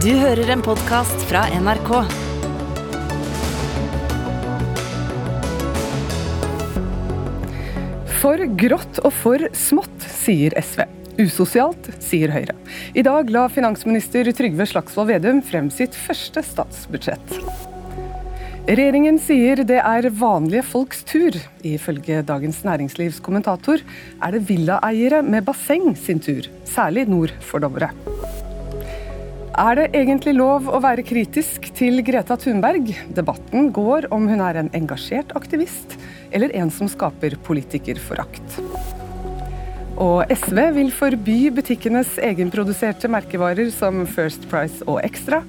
Du hører en podkast fra NRK. For grått og for smått, sier SV. Usosialt, sier Høyre. I dag la finansminister Trygve Slagsvold Vedum frem sitt første statsbudsjett. Regjeringen sier det er vanlige folks tur. Ifølge Dagens Næringslivs kommentator er det villaeiere med basseng sin tur, særlig nord for Dovre. Er det egentlig lov å være kritisk til Greta Thunberg? Debatten går om hun er en engasjert aktivist, eller en som skaper politikerforakt. Og SV vil forby butikkenes egenproduserte merkevarer som First Price og Extra.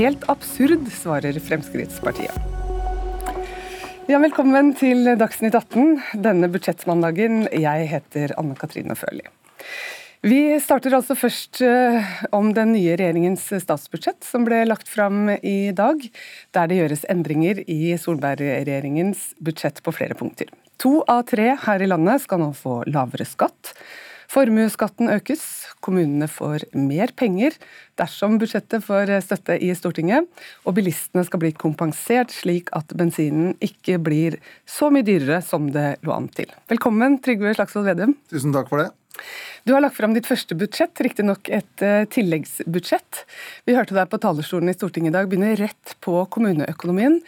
Helt absurd, svarer Fremskrittspartiet. Ja, velkommen til Dagsnytt 18 denne budsjettmandagen. Jeg heter Anne Katrine Førli. Vi starter altså først eh, om den nye regjeringens statsbudsjett, som ble lagt fram i dag, der det gjøres endringer i Solberg-regjeringens budsjett på flere punkter. To av tre her i landet skal nå få lavere skatt. Formuesskatten økes, kommunene får mer penger dersom budsjettet får støtte i Stortinget, og bilistene skal bli kompensert slik at bensinen ikke blir så mye dyrere som det lå an til. Velkommen, Trygve Slagsvold Vedum. Tusen takk for det. Du har lagt fram ditt første budsjett, riktignok et uh, tilleggsbudsjett. Vi hørte deg på talerstolen i Stortinget i dag begynne rett på kommuneøkonomien.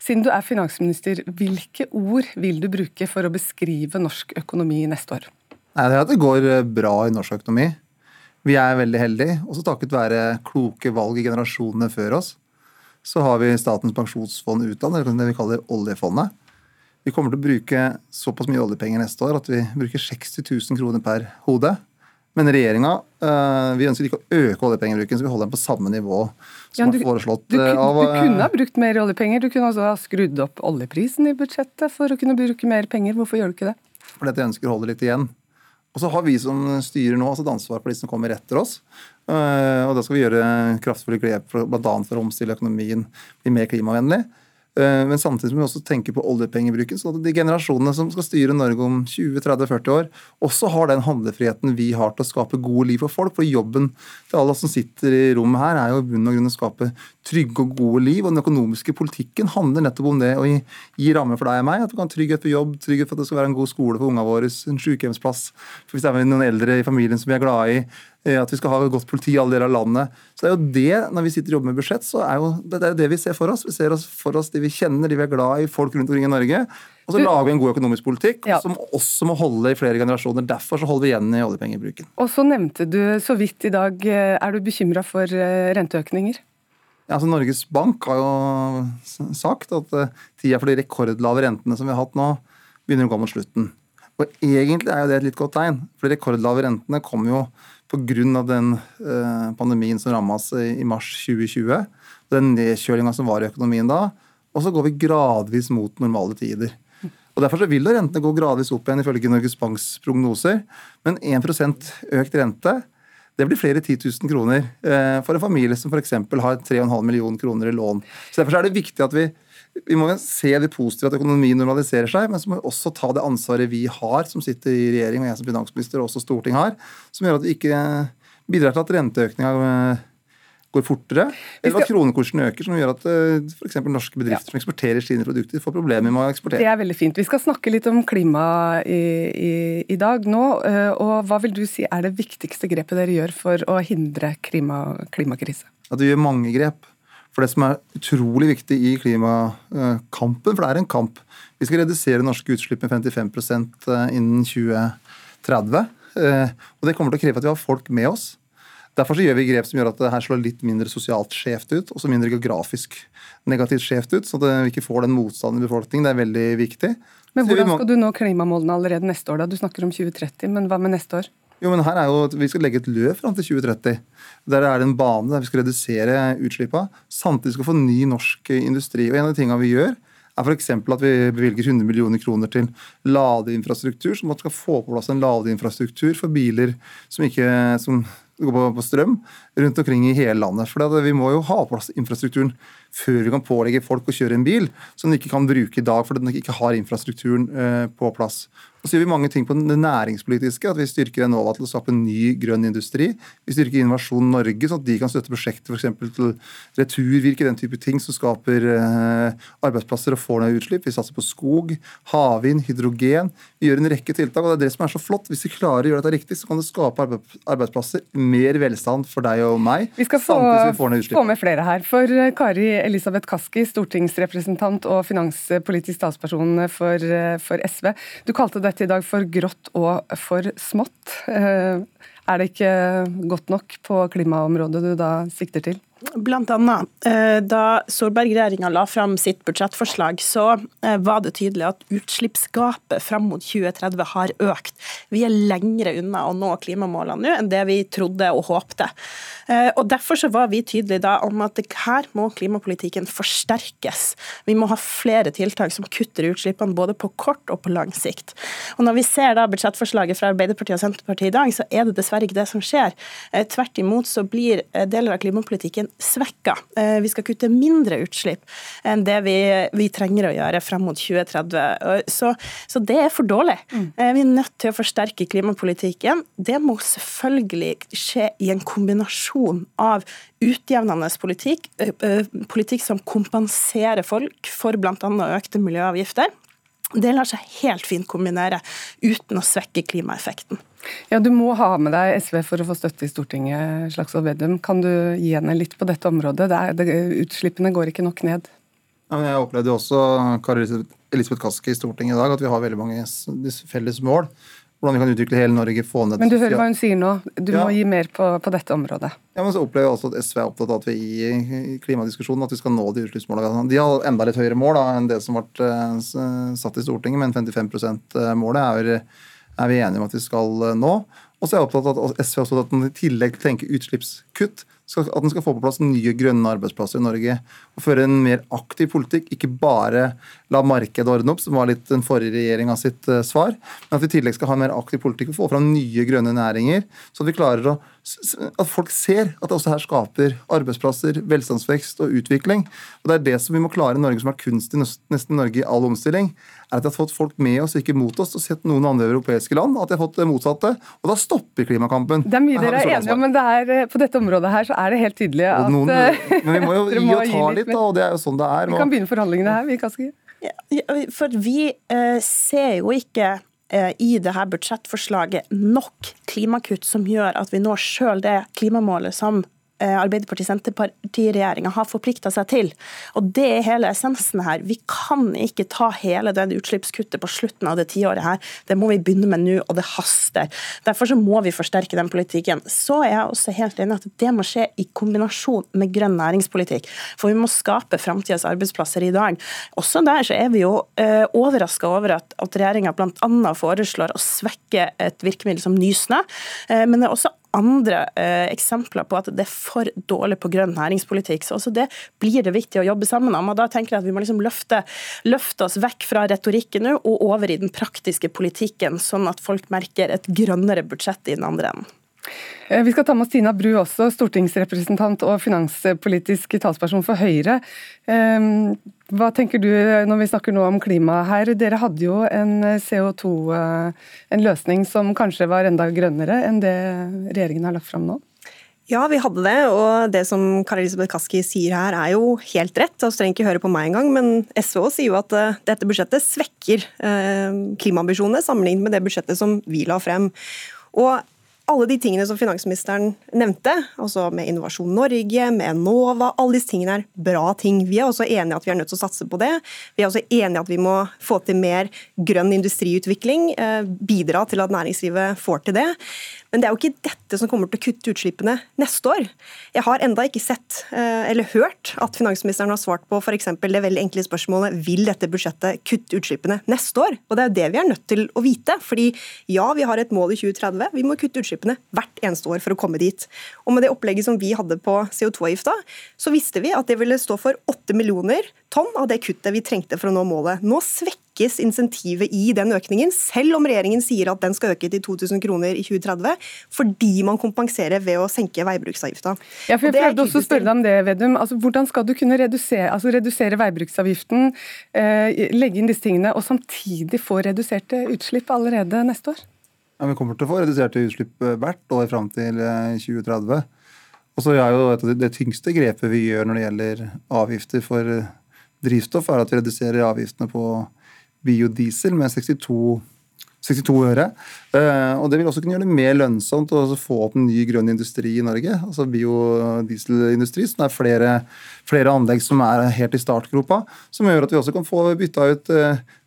Siden du er finansminister, hvilke ord vil du bruke for å beskrive norsk økonomi neste år? Nei, det er at det går eh, bra i norsk økonomi. Vi er veldig heldige. Også takket være kloke valg i generasjonene før oss, så har vi Statens pensjonsfond utland, det vi kaller oljefondet. Vi kommer til å bruke såpass mye oljepenger neste år at vi bruker 60 000 kroner per hode. Men regjeringa øh, vi ønsker ikke å øke oljepengebruken, så vi holder den på samme nivå som ja, du, foreslått. Du, du, av, du kunne ha brukt mer oljepenger. Du kunne også ha skrudd opp oljeprisen i budsjettet for å kunne bruke mer penger. Hvorfor gjør du ikke det? Fordi jeg ønsker å holde litt igjen. Og så har vi som styrer nå altså et ansvar for de som kommer etter oss. Og da skal vi gjøre kraftfulle grep bl.a. for å omstille økonomien, bli mer klimavennlig. Eh, men samtidig må vi også tenke på oljepengebruken, sånn at de generasjonene som skal styre Norge om 20-30-40 år, også har den handlefriheten vi har til å skape gode liv for folk. For jobben til alle som sitter i rommet her, er jo i bunn og grunn å skape trygge og gode liv. Og den økonomiske politikken handler nettopp om det å gi, gi rammer for deg og meg. At vi kan ha trygghet for jobb, trygghet for at det skal være en god skole for ungene våre, en sykehjemsplass For hvis det er noen eldre i familien som vi er glad i at vi skal ha godt politi i alle deler av landet. Så det er jo det, Når vi sitter og jobber med budsjett, så er jo det, er det vi ser for oss. Vi ser oss for oss de vi kjenner, de vi er glad i, folk rundt omkring i Norge. Og så lager vi en god økonomisk politikk ja. som også må holde i flere generasjoner. Derfor så holder vi igjen i oljepengebruken. Og så nevnte du så vidt i dag, eh, er du bekymra for eh, renteøkninger? Ja, altså Norges Bank har jo sagt at tida for de rekordlave rentene som vi har hatt nå, begynner å gå mot slutten. Og egentlig er jo det et litt godt tegn, for de rekordlave rentene kommer jo pga. den eh, pandemien som ramma oss i mars 2020. Den nedkjølinga som var i økonomien da. Og så går vi gradvis mot normale tider. Og Derfor så vil da rentene gå gradvis opp igjen, ifølge Norges Banks prognoser. Men 1% økt rente det blir flere 10 000 kroner eh, for en familie som f.eks. har 3,5 millioner kroner i lån. Så Derfor er det viktig at vi vi må se det positive at økonomien normaliserer seg, men så må vi også ta det ansvaret vi har, som sitter i regjering, og jeg som finansminister og også storting har, som gjør at vi ikke bidrar til at renteøkninga eh, går fortere, eller at kronekursen øker, som gjør at eh, f.eks. norske bedrifter ja. som eksporterer sine produkter, får problemer med å eksportere. Det er veldig fint. Vi skal snakke litt om klima i, i, i dag nå. Eh, og Hva vil du si er det viktigste grepet dere gjør for å hindre klima, klimakrise? At vi gjør mange grep. For det som er utrolig viktig i klimakampen, for det er en kamp Vi skal redusere norske utslipp med 55 eh, innen 2030. Eh, og det kommer til å kreve at vi har folk med oss. Derfor så gjør vi grep som gjør at det her slår litt mindre sosialt skjevt ut, og så mindre geografisk negativt skjevt ut, så at vi ikke får den motstanden i befolkningen. Det er veldig viktig. Men hvordan skal du nå klimamålene allerede neste år? da? Du snakker om 2030, men hva med neste år? Jo, men her er jo at Vi skal legge et løp fram til 2030. Der er det en bane der vi skal redusere utslippene. Samtidig skal vi få ny norsk industri. Og En av de tingene vi gjør, er f.eks. at vi bevilger 100 millioner kroner til ladeinfrastruktur. som skal få på plass en ladeinfrastruktur for biler som ikke som går på, på strøm rundt omkring i hele landet. For Vi må jo ha på plass infrastrukturen før vi kan pålegge folk å kjøre en bil som de ikke kan bruke i dag fordi de ikke har infrastrukturen eh, på plass. Og så gjør vi mange ting på det næringspolitiske. At vi styrker Enova til å skape ny grønn industri. Vi styrker Innovasjon Norge, sånn at de kan støtte prosjekter f.eks. til returvirke, den type ting som skaper eh, arbeidsplasser og får ned utslipp. Vi satser på skog, havvind, hydrogen. Vi gjør en rekke tiltak. og det er det som er så flott. Hvis vi klarer å gjøre dette riktig, så kan det skape arbeidsplasser, mer velstand for deg og meg. Vi skal få, vi få med flere her. For eh, Kari Elisabeth Kaski, stortingsrepresentant og finanspolitisk talsperson for, eh, for SV. Du kalte dette i dag for grått og for smått. Eh, er det ikke godt nok på klimaområdet du da sikter til? Blant annet, eh, Da Solberg-regjeringa la fram sitt budsjettforslag, så eh, var det tydelig at utslippsgapet fram mot 2030 har økt. Vi er lengre unna å nå klimamålene nå enn det vi trodde og håpte. Eh, og Derfor så var vi tydelige da om at her må klimapolitikken forsterkes. Vi må ha flere tiltak som kutter utslippene både på kort og på lang sikt. Og Når vi ser da budsjettforslaget fra Arbeiderpartiet og Senterpartiet i dag, så er det dessverre ikke det som skjer. Tvert imot så blir deler av klimapolitikken svekka. Eh, vi skal kutte mindre utslipp enn det vi, vi trenger å gjøre frem mot 2030. Så, så det er for dårlig. Mm. Eh, vi er nødt til å forsterke klimapolitikken. Det må selvfølgelig skje i en kombinasjon av utjevnende politikk, politikk som kompenserer folk for bl.a. økte miljøavgifter. Det lar seg helt fint kombinere uten å svekke klimaeffekten. Ja, Du må ha med deg SV for å få støtte i Stortinget. Slagsvold Vedum. Kan du gi henne litt på dette området? Det er, det, utslippene går ikke nok ned. Ja, jeg opplevde også Kari Elisabeth Kaski i Stortinget i dag, at vi har veldig mange felles mål. Hvordan vi kan utvikle hele Norge, få ned Men du hører hva hun sier nå. Du ja. må gi mer på, på, dette området. Ja, men så opplever jeg også at SV er opptatt av at vi i klimadiskusjonen at vi skal nå de utslippsmålene. De har enda litt høyere mål da, enn det som ble uh, satt i Stortinget, men 55 %-målet er er vi enige om at vi skal eh, nå. Og så er jeg opptatt av at SV er opptatt at man i tillegg til å tenke utslippskutt, at den skal få på plass nye grønne arbeidsplasser i Norge. Og føre en mer aktiv politikk, ikke bare la markedet ordne opp, som var litt den forrige regjeringa sitt uh, svar, men at vi i tillegg skal ha en mer aktiv politikk og få fram nye grønne næringer, så at vi klarer å at folk ser at det også her skaper arbeidsplasser, velstandsvekst og utvikling. Og Det er det som vi må klare i Norge, som har kunst i nesten Norge i all omstilling. Er At vi har fått folk med oss, ikke mot oss, og sett noen andre europeiske land. At de har fått det motsatte. Og da stopper klimakampen. Det er mye dere er enige om, men er, eh, på dette området her så er det helt tydelig at noen, eh, Men vi må jo gi og ta litt, da, og det er jo sånn det er. Vi kan begynne forhandlingene her, vi, Kaski. Ja, for vi eh, ser jo ikke i i dette budsjettforslaget nok klimakutt som gjør at vi når sjøl det klimamålet som Arbeiderparti-Senterparti-regjeringa har forplikta seg til. Og Det er hele essensen her. Vi kan ikke ta hele det utslippskuttet på slutten av det tiåret her. Det må vi begynne med nå, og det haster. Derfor så må vi forsterke den politikken. Så er jeg også helt enig at det må skje i kombinasjon med grønn næringspolitikk. For vi må skape framtidas arbeidsplasser i dag. Også der så er vi jo eh, overraska over at, at regjeringa bl.a. foreslår å svekke et virkemiddel som Nysnø. Eh, men det er også andre eh, eksempler på at det er for dårlig på grønn næringspolitikk. Så også det blir det viktig å jobbe sammen om. og Da tenker jeg at vi må liksom løfte, løfte oss vekk fra retorikken nå og over i den praktiske politikken, sånn at folk merker et grønnere budsjett i den andre enden. Eh, vi skal ta med oss Tina Bru også, stortingsrepresentant og finanspolitisk talsperson for Høyre. Ehm, hva tenker du når vi snakker nå om klima her? Dere hadde jo en CO2, eh, en løsning som kanskje var enda grønnere enn det regjeringen har lagt fram nå? Ja, vi hadde det, og det som Kari Elisabeth Kaski sier her er jo helt rett. altså trenger ikke høre på meg engang, men SV sier jo at dette budsjettet svekker klimaambisjonene sammenlignet med det budsjettet som vi la frem. Og alle de tingene som finansministeren nevnte, altså med Innovasjon Norge, med Enova, alle disse tingene er bra ting. Vi er også enige at vi er nødt til å satse på det. Vi er også enige at vi må få til mer grønn industriutvikling, eh, bidra til at næringslivet får til det. Men det er jo ikke dette som kommer til å kutte utslippene neste år. Jeg har enda ikke sett eh, eller hørt at finansministeren har svart på f.eks. det veldig enkle spørsmålet vil dette budsjettet kutte utslippene neste år. Og Det er jo det vi er nødt til å vite. Fordi ja, vi har et mål i 2030. Vi må kutte utslippene hvert eneste år for å komme dit. Og med det opplegget som vi hadde på CO2-avgifta, så visste vi at det ville stå for 8 millioner tonn av det kuttet vi trengte for å nå målet. Nå svekker svekkes insentivet i den økningen, selv om regjeringen sier at den skal øke til 2000 kroner i 2030, fordi man kompenserer ved å senke veibruksavgifta. Ja, for jeg prøvde også å spørre deg om det, Vedum. Altså, hvordan skal du kunne redusere, altså, redusere veibruksavgiften, eh, legge inn disse tingene, og samtidig få reduserte utslipp allerede neste år? Ja, Vi kommer til å få reduserte utslipp eh, hvert år fram til 2030. Eh, og så er jo et av Det tyngste grepet vi gjør når det gjelder avgifter for eh, drivstoff, er at vi reduserer avgiftene på biodiesel med 62 62 øre. Og Det vil også kunne gjøre det mer lønnsomt å få opp en ny grønn industri i Norge. altså Biodieselindustri, som er flere, flere, anlegg som er helt i startgropa. Som gjør at vi også kan få bytta ut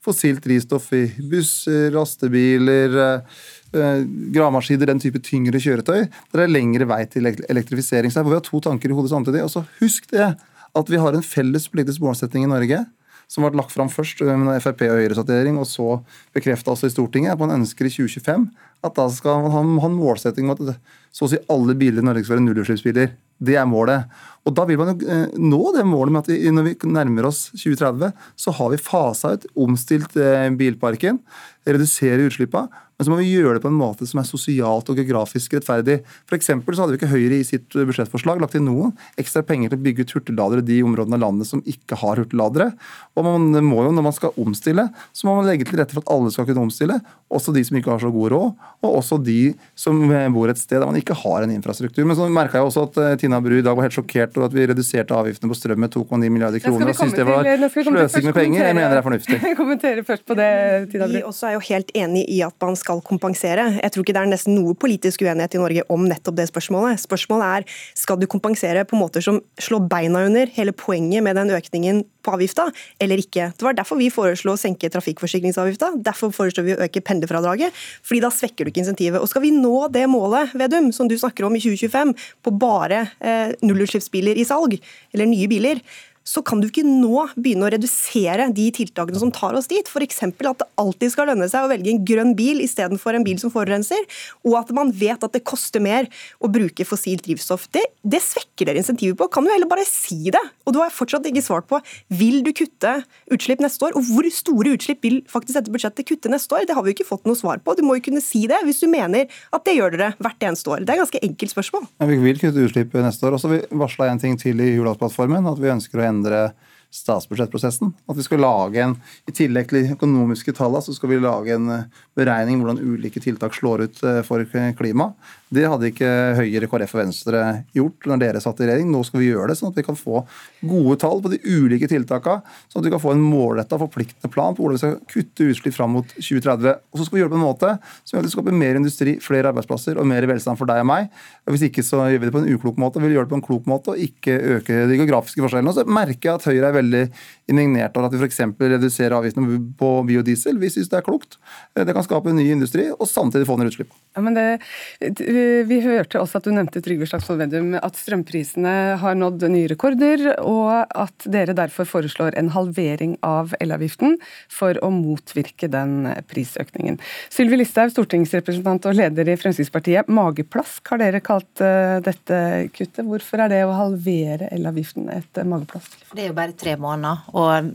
fossilt drivstoff i busser, lastebiler, Eh, gravemaskiner, den type tyngre kjøretøy. Der Det er lengre vei til elektrifisering. Så vi har to tanker i hodet samtidig. Og så husk det at vi har en felles politisk målsetting i Norge som ble lagt fram først med Frp og Høyre satt i regjering, og så bekrefta altså i Stortinget at man ønsker i 2025 at da skal man ha en målsetting om at så å si alle biler i Norge skal være nullutslippsbiler. Det er målet. Og Da vil man jo eh, nå det målet med at vi, når vi nærmer oss 2030, så har vi fasa ut, omstilt eh, bilparken, redusere utslippene. Men så må vi gjøre det på en måte som er sosialt og geografisk rettferdig. For så hadde vi ikke Høyre i sitt budsjettforslag lagt inn noen ekstra penger til å bygge ut hurtigladere i de områdene av landet som ikke har hurtigladere. Og man må jo, når man skal omstille, så må man legge til rette for at alle skal kunne omstille. Også de som ikke har så god råd, og også de som bor et sted der man ikke har en infrastruktur. Men så merka jeg også at eh, Tina Bru i dag var helt sjokkert over at vi reduserte avgiftene på strøm med 2,9 milliarder kroner. Og syntes det var sløsing med penger. Jeg mener det er fornuftig. Kommentere først på det, Tina Bru. Vi også er jo helt enig i at man skal kompensere. Jeg tror ikke det er nesten noe politisk uenighet i Norge om nettopp det spørsmålet. Spørsmålet er skal du kompensere på måter som slår beina under hele poenget med den økningen på avgifta, eller ikke. Det var derfor vi foreslo å senke trafikkforsikringsavgifta. Derfor foreslår vi å øke pendlerfradraget, fordi da svekker du ikke insentivet. Og skal vi nå det målet, Vedum, som du snakker om i 2025, på bare eh, nullutslippsbiler i salg, eller nye biler, så kan du ikke nå begynne å redusere de tiltakene som tar oss dit. F.eks. at det alltid skal lønne seg å velge en grønn bil istedenfor en bil som forurenser, og at man vet at det koster mer å bruke fossilt drivstoff. Det, det svekker dere insentivet på. Kan du heller bare si det? Og du har fortsatt ikke svart på vil du kutte utslipp neste år, og hvor store utslipp vil faktisk dette budsjettet kutte neste år? Det har vi jo ikke fått noe svar på. Du må jo kunne si det hvis du mener at det gjør dere hvert eneste år. Det er et ganske enkelt spørsmål. Ja, vi vil kutte utslipp neste år. Og så varsla en ting til i Hurdalsplattformen, at vi ønsker å endre statsbudsjettprosessen. At vi skal lage en, I tillegg til de økonomiske tallene, så skal vi lage en eh, beregning hvordan ulike tiltak slår ut eh, for klima. Det hadde ikke Høyre, KrF og Venstre gjort når dere satt i regjering. Nå skal vi gjøre det, sånn at vi kan få gode tall på de ulike tiltakene. Sånn at vi kan få en målretta, forpliktende plan på hvordan vi skal kutte utslipp fram mot 2030. Og så skal vi gjøre det på en måte som gjør at vi skaper mer industri, flere arbeidsplasser og mer velstand for deg og meg. Og hvis ikke så gjør vi det på en uklok måte. Vi vil gjøre det på en klok måte og ikke øke de geografiske forskjellene. Og så merker jeg at Høyre er veldig indignert over at vi f.eks. reduserer avgiftene på biodiesel. Vi syns det er klokt. Det kan skape ny industri og samtidig få ned utslipp. Ja, vi hørte også at du nevnte Trygve Slagsvold Vedum, at strømprisene har nådd nye rekorder, og at dere derfor foreslår en halvering av elavgiften for å motvirke den prisøkningen. Sylvi Listhaug, stortingsrepresentant og leder i Fremskrittspartiet. Mageplask har dere kalt eh, dette kuttet. Hvorfor er det å halvere elavgiften et mageplask? Det er jo bare tre måneder, og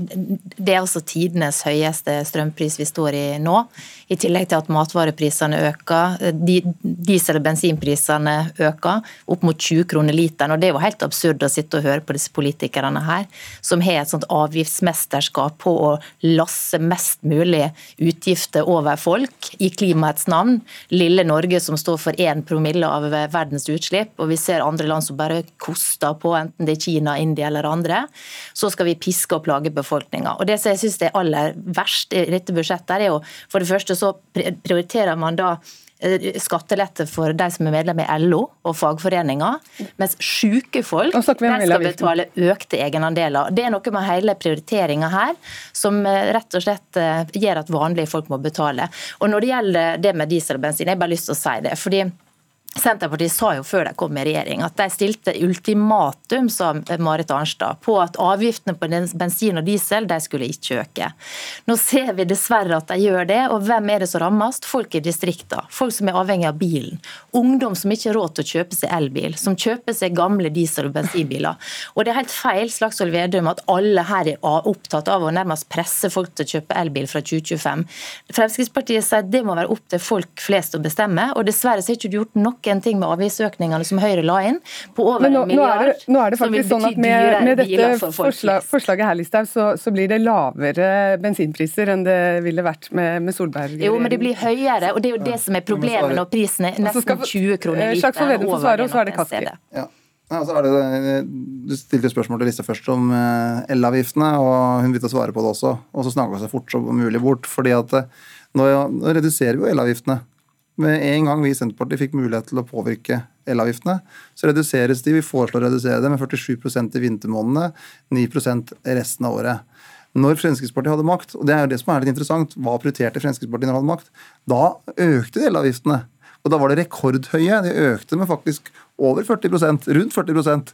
det er altså tidenes høyeste strømpris vi står i nå. I tillegg til at matvareprisene øker diesel- og bensinprisene øker, opp mot 20 kroner literen. og Det er jo helt absurd å sitte og høre på disse politikerne her, som har et sånt avgiftsmesterskap på å lasse mest mulig utgifter over folk i klimaets navn. Lille Norge som står for én promille av verdens utslipp, og vi ser andre land som bare koster på, enten det er Kina, India eller andre. Så skal vi piske og plage befolkninga. Og det som jeg syns er aller verst i dette budsjettet, er jo for det første så prioriterer man da skattelette for de som er medlem i LO og fagforeninger, mens syke folk de skal betale økte egenandeler. Det er noe med hele prioriteringa her som eh, rett og slett eh, gjør at vanlige folk må betale. Og Når det gjelder det med diesel og bensin, jeg har bare lyst til å si det. fordi Senterpartiet sa jo før de kom i regjering at de stilte ultimatum sa Marit Arnstad, på at avgiftene på bensin og diesel de skulle ikke øke. Nå ser vi dessverre at de gjør det, og hvem er det som rammes? Folk i distriktene. Folk som er avhengig av bilen. Ungdom som ikke har råd til å kjøpe seg elbil, som kjøper seg gamle diesel- og bensinbiler. Og det er helt feil Slagsvold Vedum, at alle her er opptatt av å nærmest presse folk til å kjøpe elbil fra 2025. Fremskrittspartiet sier det må være opp til folk flest å bestemme, og dessverre så har ikke du noen ting med avgiftsøkningene som Høyre la inn, på over nå, en milliard. Nå er det, nå er det faktisk sånn at med, med dette for forslag, forslaget her, Listhaug, så, så, blir det lavere bensinpriser enn det ville vært med, med Solberg. Jo, men det blir høyere, og det er jo det som er problemet når prisen er nesten 20 kroner literen. Slagsvold Vedum får svare, og så er det Kaski. Ja. Ja, så er det, du stilte spørsmål til Lise først om eh, elavgiftene, og hun begynte å svare på det også. Og så snakka hun seg fort som mulig bort. fordi at eh, nå, nå reduserer vi jo elavgiftene. Med en gang vi i Senterpartiet fikk mulighet til å påvirke elavgiftene, så reduseres de. Vi foreslår å redusere det med 47% i vintermånedene, 9% resten av året. Når Fremskrittspartiet hadde makt, og det er jo det som er litt interessant, hva prioriterte Fremskrittspartiet når de hadde makt? Da økte de elavgiftene. Og da var det rekordhøye. De økte med faktisk over 40% rundt 40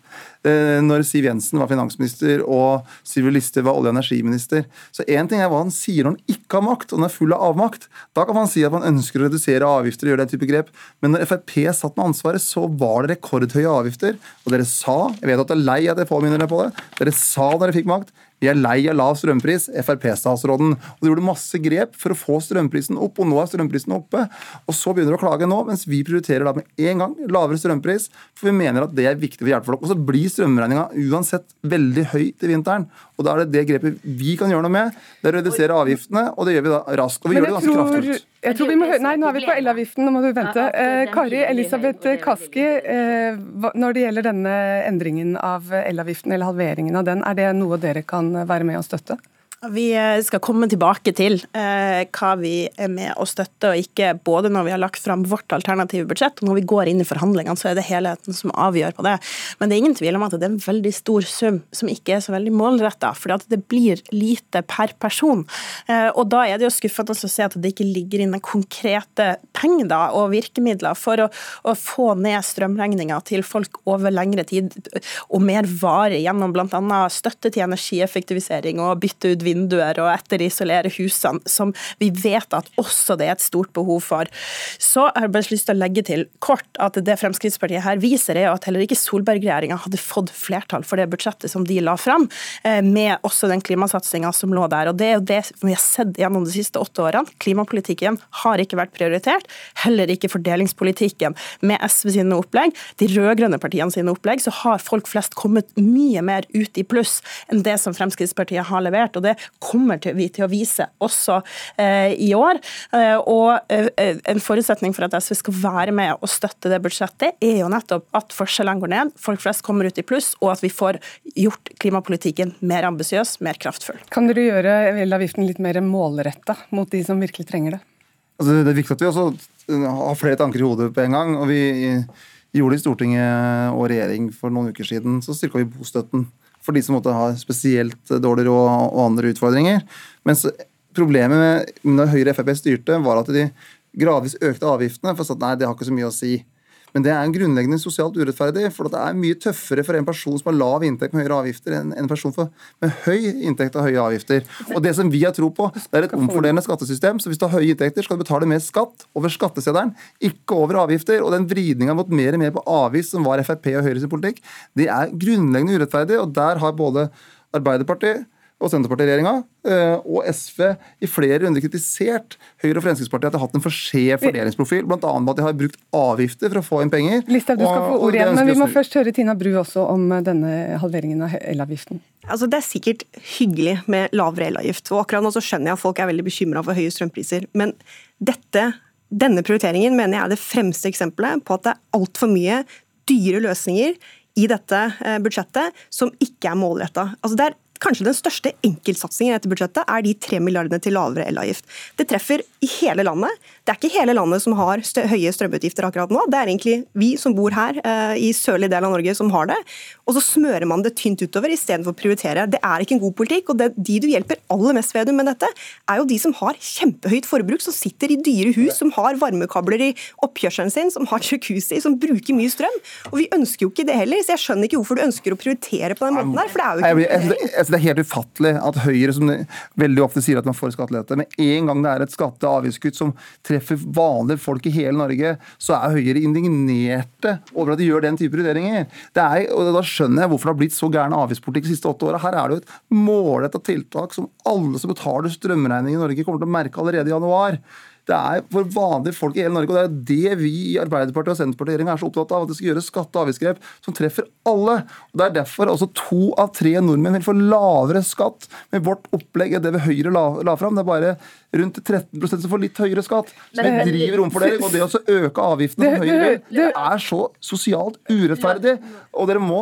eh, når Siv Jensen var finansminister og Sylvi Listhaug var olje- og energiminister. Så én ting er hva han sier når han ikke har makt, og han er full av avmakt. Da kan man si at man ønsker å redusere avgifter og gjøre den type grep. Men når Frp satt med ansvaret, så var det rekordhøye avgifter. Og dere sa, jeg vet at det er lei at jeg påminner dere på det, dere sa da dere fikk makt vi er lei av lav strømpris, Frp-statsråden. Og De gjorde masse grep for å få strømprisen opp, og nå er strømprisen oppe. Og så begynner de å klage nå, mens vi prioriterer da med en gang lavere strømpris, for vi mener at det er viktig for å hjelpe folk. Og så blir strømregninga uansett veldig høy til vinteren. Og da er det det grepet vi kan gjøre noe med. Det er å redusere avgiftene, og det gjør vi da raskt. Og vi gjør det ganske kraftfullt. Jeg tror vi må høre, Nei, nå er vi på elavgiften, nå må du vente. Eh, Kari Elisabeth Kaski, eh, når det gjelder denne endringen av elavgiften, eller halveringen av den, er det noe dere kan være med å støtte? Vi eh, skal komme tilbake til eh, hva vi er med å støtte og ikke, både når vi har lagt fram vårt alternative budsjett og når vi går inn i forhandlingene, så er det helheten som avgjør på det. Men det er ingen tvil om at det er en veldig stor sum som ikke er så veldig målretta, for det blir lite per person. Eh, og da er det jo skuffende å se at det ikke ligger inne konkrete penger og virkemidler for å, å få ned strømregninga til folk over lengre tid og mer varig gjennom bl.a. støtte til energieffektivisering og bytte ut vind vinduer og etterisolere husene, som vi vet at også det er et stort behov for. Så har jeg bare lyst til å legge til kort at det Fremskrittspartiet her viser, er at heller ikke Solberg-regjeringa hadde fått flertall for det budsjettet som de la fram, eh, med også den klimasatsinga som lå der. Og Det er jo det vi har sett gjennom de siste åtte årene. Klimapolitikken har ikke vært prioritert, heller ikke fordelingspolitikken. Med SV sine opplegg, de rød-grønne partiene sine opplegg, så har folk flest kommet mye mer ut i pluss enn det som Fremskrittspartiet har levert. og Det kommer vi til å vise også eh, i år. Eh, og eh, En forutsetning for at SV skal være med og støtte det budsjettet, er jo nettopp at forskjellene går ned, folk flest kommer ut i pluss, og at vi får gjort klimapolitikken mer ambisiøs, mer kraftfull. Kan dere gjøre elavgiften litt mer målretta mot de som virkelig trenger det? Altså, det er viktig at vi også har flere tanker i hodet på en gang. og vi gjorde i Stortinget og regjering for noen uker siden. Så styrka vi bostøtten for de som måtte ha spesielt dårlig råd og andre utfordringer. Mens problemet med når Høyre og Frp styrte, var at de gradvis økte avgiftene. For at nei, det har ikke så mye å si. Men det er en grunnleggende sosialt urettferdig. For det er mye tøffere for en person som har lav inntekt med høyere avgifter, enn en person med høy inntekt og høye avgifter. Og det som vi har tro på, det er et omfordelende skattesystem. Så hvis du har høye inntekter, skal du betale mer skatt over skatteseddelen, ikke over avgifter. Og den vridninga mot mer og mer på avgift, som var Frp og Høyres politikk, det er grunnleggende urettferdig. Og der har både Arbeiderpartiet og Senterparti-regjeringa og SV i flere runder kritisert Høyre og Fremskrittspartiet at de har hatt en for skjev fordelingsprofil, bl.a. med at de har brukt avgifter for å få inn penger. Listhaug, du skal få ordet igjen, men vi må først høre Tina Bru også om eh, denne halveringen av elavgiften. Altså, det er sikkert hyggelig med lavere elavgift, og akkurat nå så skjønner jeg at folk er veldig bekymra for høye strømpriser. men dette, denne prioriteringen mener jeg er det fremste eksempelet på at det er altfor mye dyre løsninger i dette eh, budsjettet som ikke er målretta. Altså, det er kanskje den største enkeltsatsingen i dette budsjettet er de tre milliardene til lavere elavgift. Det treffer i hele landet. Det er ikke hele landet som har høye strømutgifter akkurat nå. Det er egentlig vi som bor her eh, i sørlig del av Norge som har det. Og så smører man det tynt utover istedenfor å prioritere. Det er ikke en god politikk. og det, De du hjelper aller mest ved med dette, er jo de som har kjempehøyt forbruk, som sitter i dyre hus, som har varmekabler i oppkjørselen sin, som har jacuzzi, som bruker mye strøm. Og vi ønsker jo ikke det heller, så jeg skjønner ikke hvorfor du ønsker å prioritere på den måten her. for det er jo ikke... Jeg, jeg, jeg, det er helt ufattelig at Høyre, som veldig ofte sier at man får skattelette, med en gang det er et skatte- og avgiftskutt som treffer vanlige folk i hele Norge, så er Høyre indignerte over at de gjør den type prioriteringer. Det er, og Da skjønner jeg hvorfor det har blitt så gæren avgiftspolitikk de siste åtte åra. Her er det jo et målretta tiltak som alle som betaler strømregning i Norge, kommer til å merke allerede i januar. Det er for vanlige folk i hele Norge, og det er det vi i Arbeiderpartiet og Senterpartiet er så opptatt av. At det skal gjøres skatte- og avgiftsgrep som treffer alle. Og Det er derfor også to av tre nordmenn vil få lavere skatt med vårt opplegg enn det vi Høyre la, la fram. Det er bare rundt 13% som får litt høyere skatt. Så vi driver omfordeling. Og det å øke avgiftene som Høyre vil, det er så sosialt urettferdig. Og dere må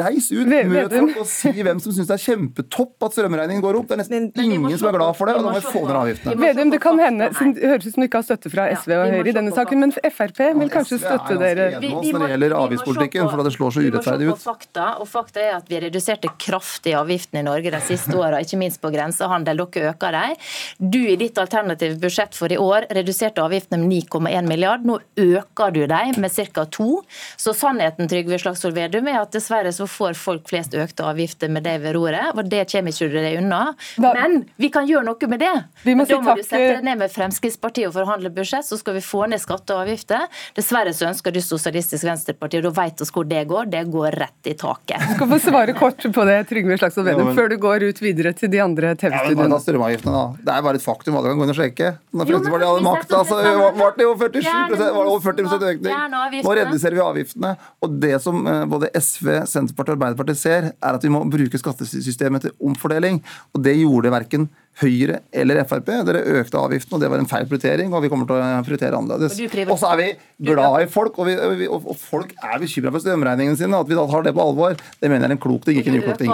reise ut, møte folk og si hvem som syns det er kjempetopp at strømregningen går opp. Det er nesten ingen som er glad for det, og da må vi få ned avgiftene. Vedum, det kan hende, det høres ut som du ikke har støtte fra SV og Høyre i denne saken, men Frp vil kanskje støtte dere? Vi, må når det gjelder avgiftspolitikken, for det slår så urettferdig ut. Fakta, og fakta er at vi reduserte kraftig avgiftene i Norge de siste åra, ikke minst på grensehandel. Dere øker dem. Du i ditt alternative budsjett for i år reduserte avgiftene med 9,1 milliard. Nå øker du dem med ca. 2. Så sannheten Trygve Slagsvold Vedum, er at dessverre så får folk flest økte avgifter med deg ved roret. og Det kommer ikke du deg unna. Men vi kan gjøre noe med det. Men da må du sette deg ned med Fremskrittspartiet og forhandle budsjett, så skal vi få ned skatter og avgifter. Dessverre så ønsker du Sosialistisk Venstreparti, og da vet vi hvor det går. Det går rett i taket. Du skal få svare kort på det, Trygve Slagsvold Vedum, før du går ut videre til de andre TV-studiene. Ja, det er bare et faktum. Alle kan gå inn og sjekke. Når Fremskrittspartiet hadde makta, så var det jo 47 var det over 40 økning. Nå reduserer vi avgiftene. Og det som eh, både SV, Senterpartiet og Arbeiderpartiet ser, er at vi må bruke skattesystemet til omfordeling. Og det gjorde verken Høyre eller Frp. Dere økte avgiften, og det var en feil prioritering. Og vi kommer til å prioritere annerledes. Og så er vi glad i folk, og, vi, og, og folk er bekymra for strømregningene sine. At vi da tar det på alvor, det mener jeg er en klok ting, ikke en uklok ting.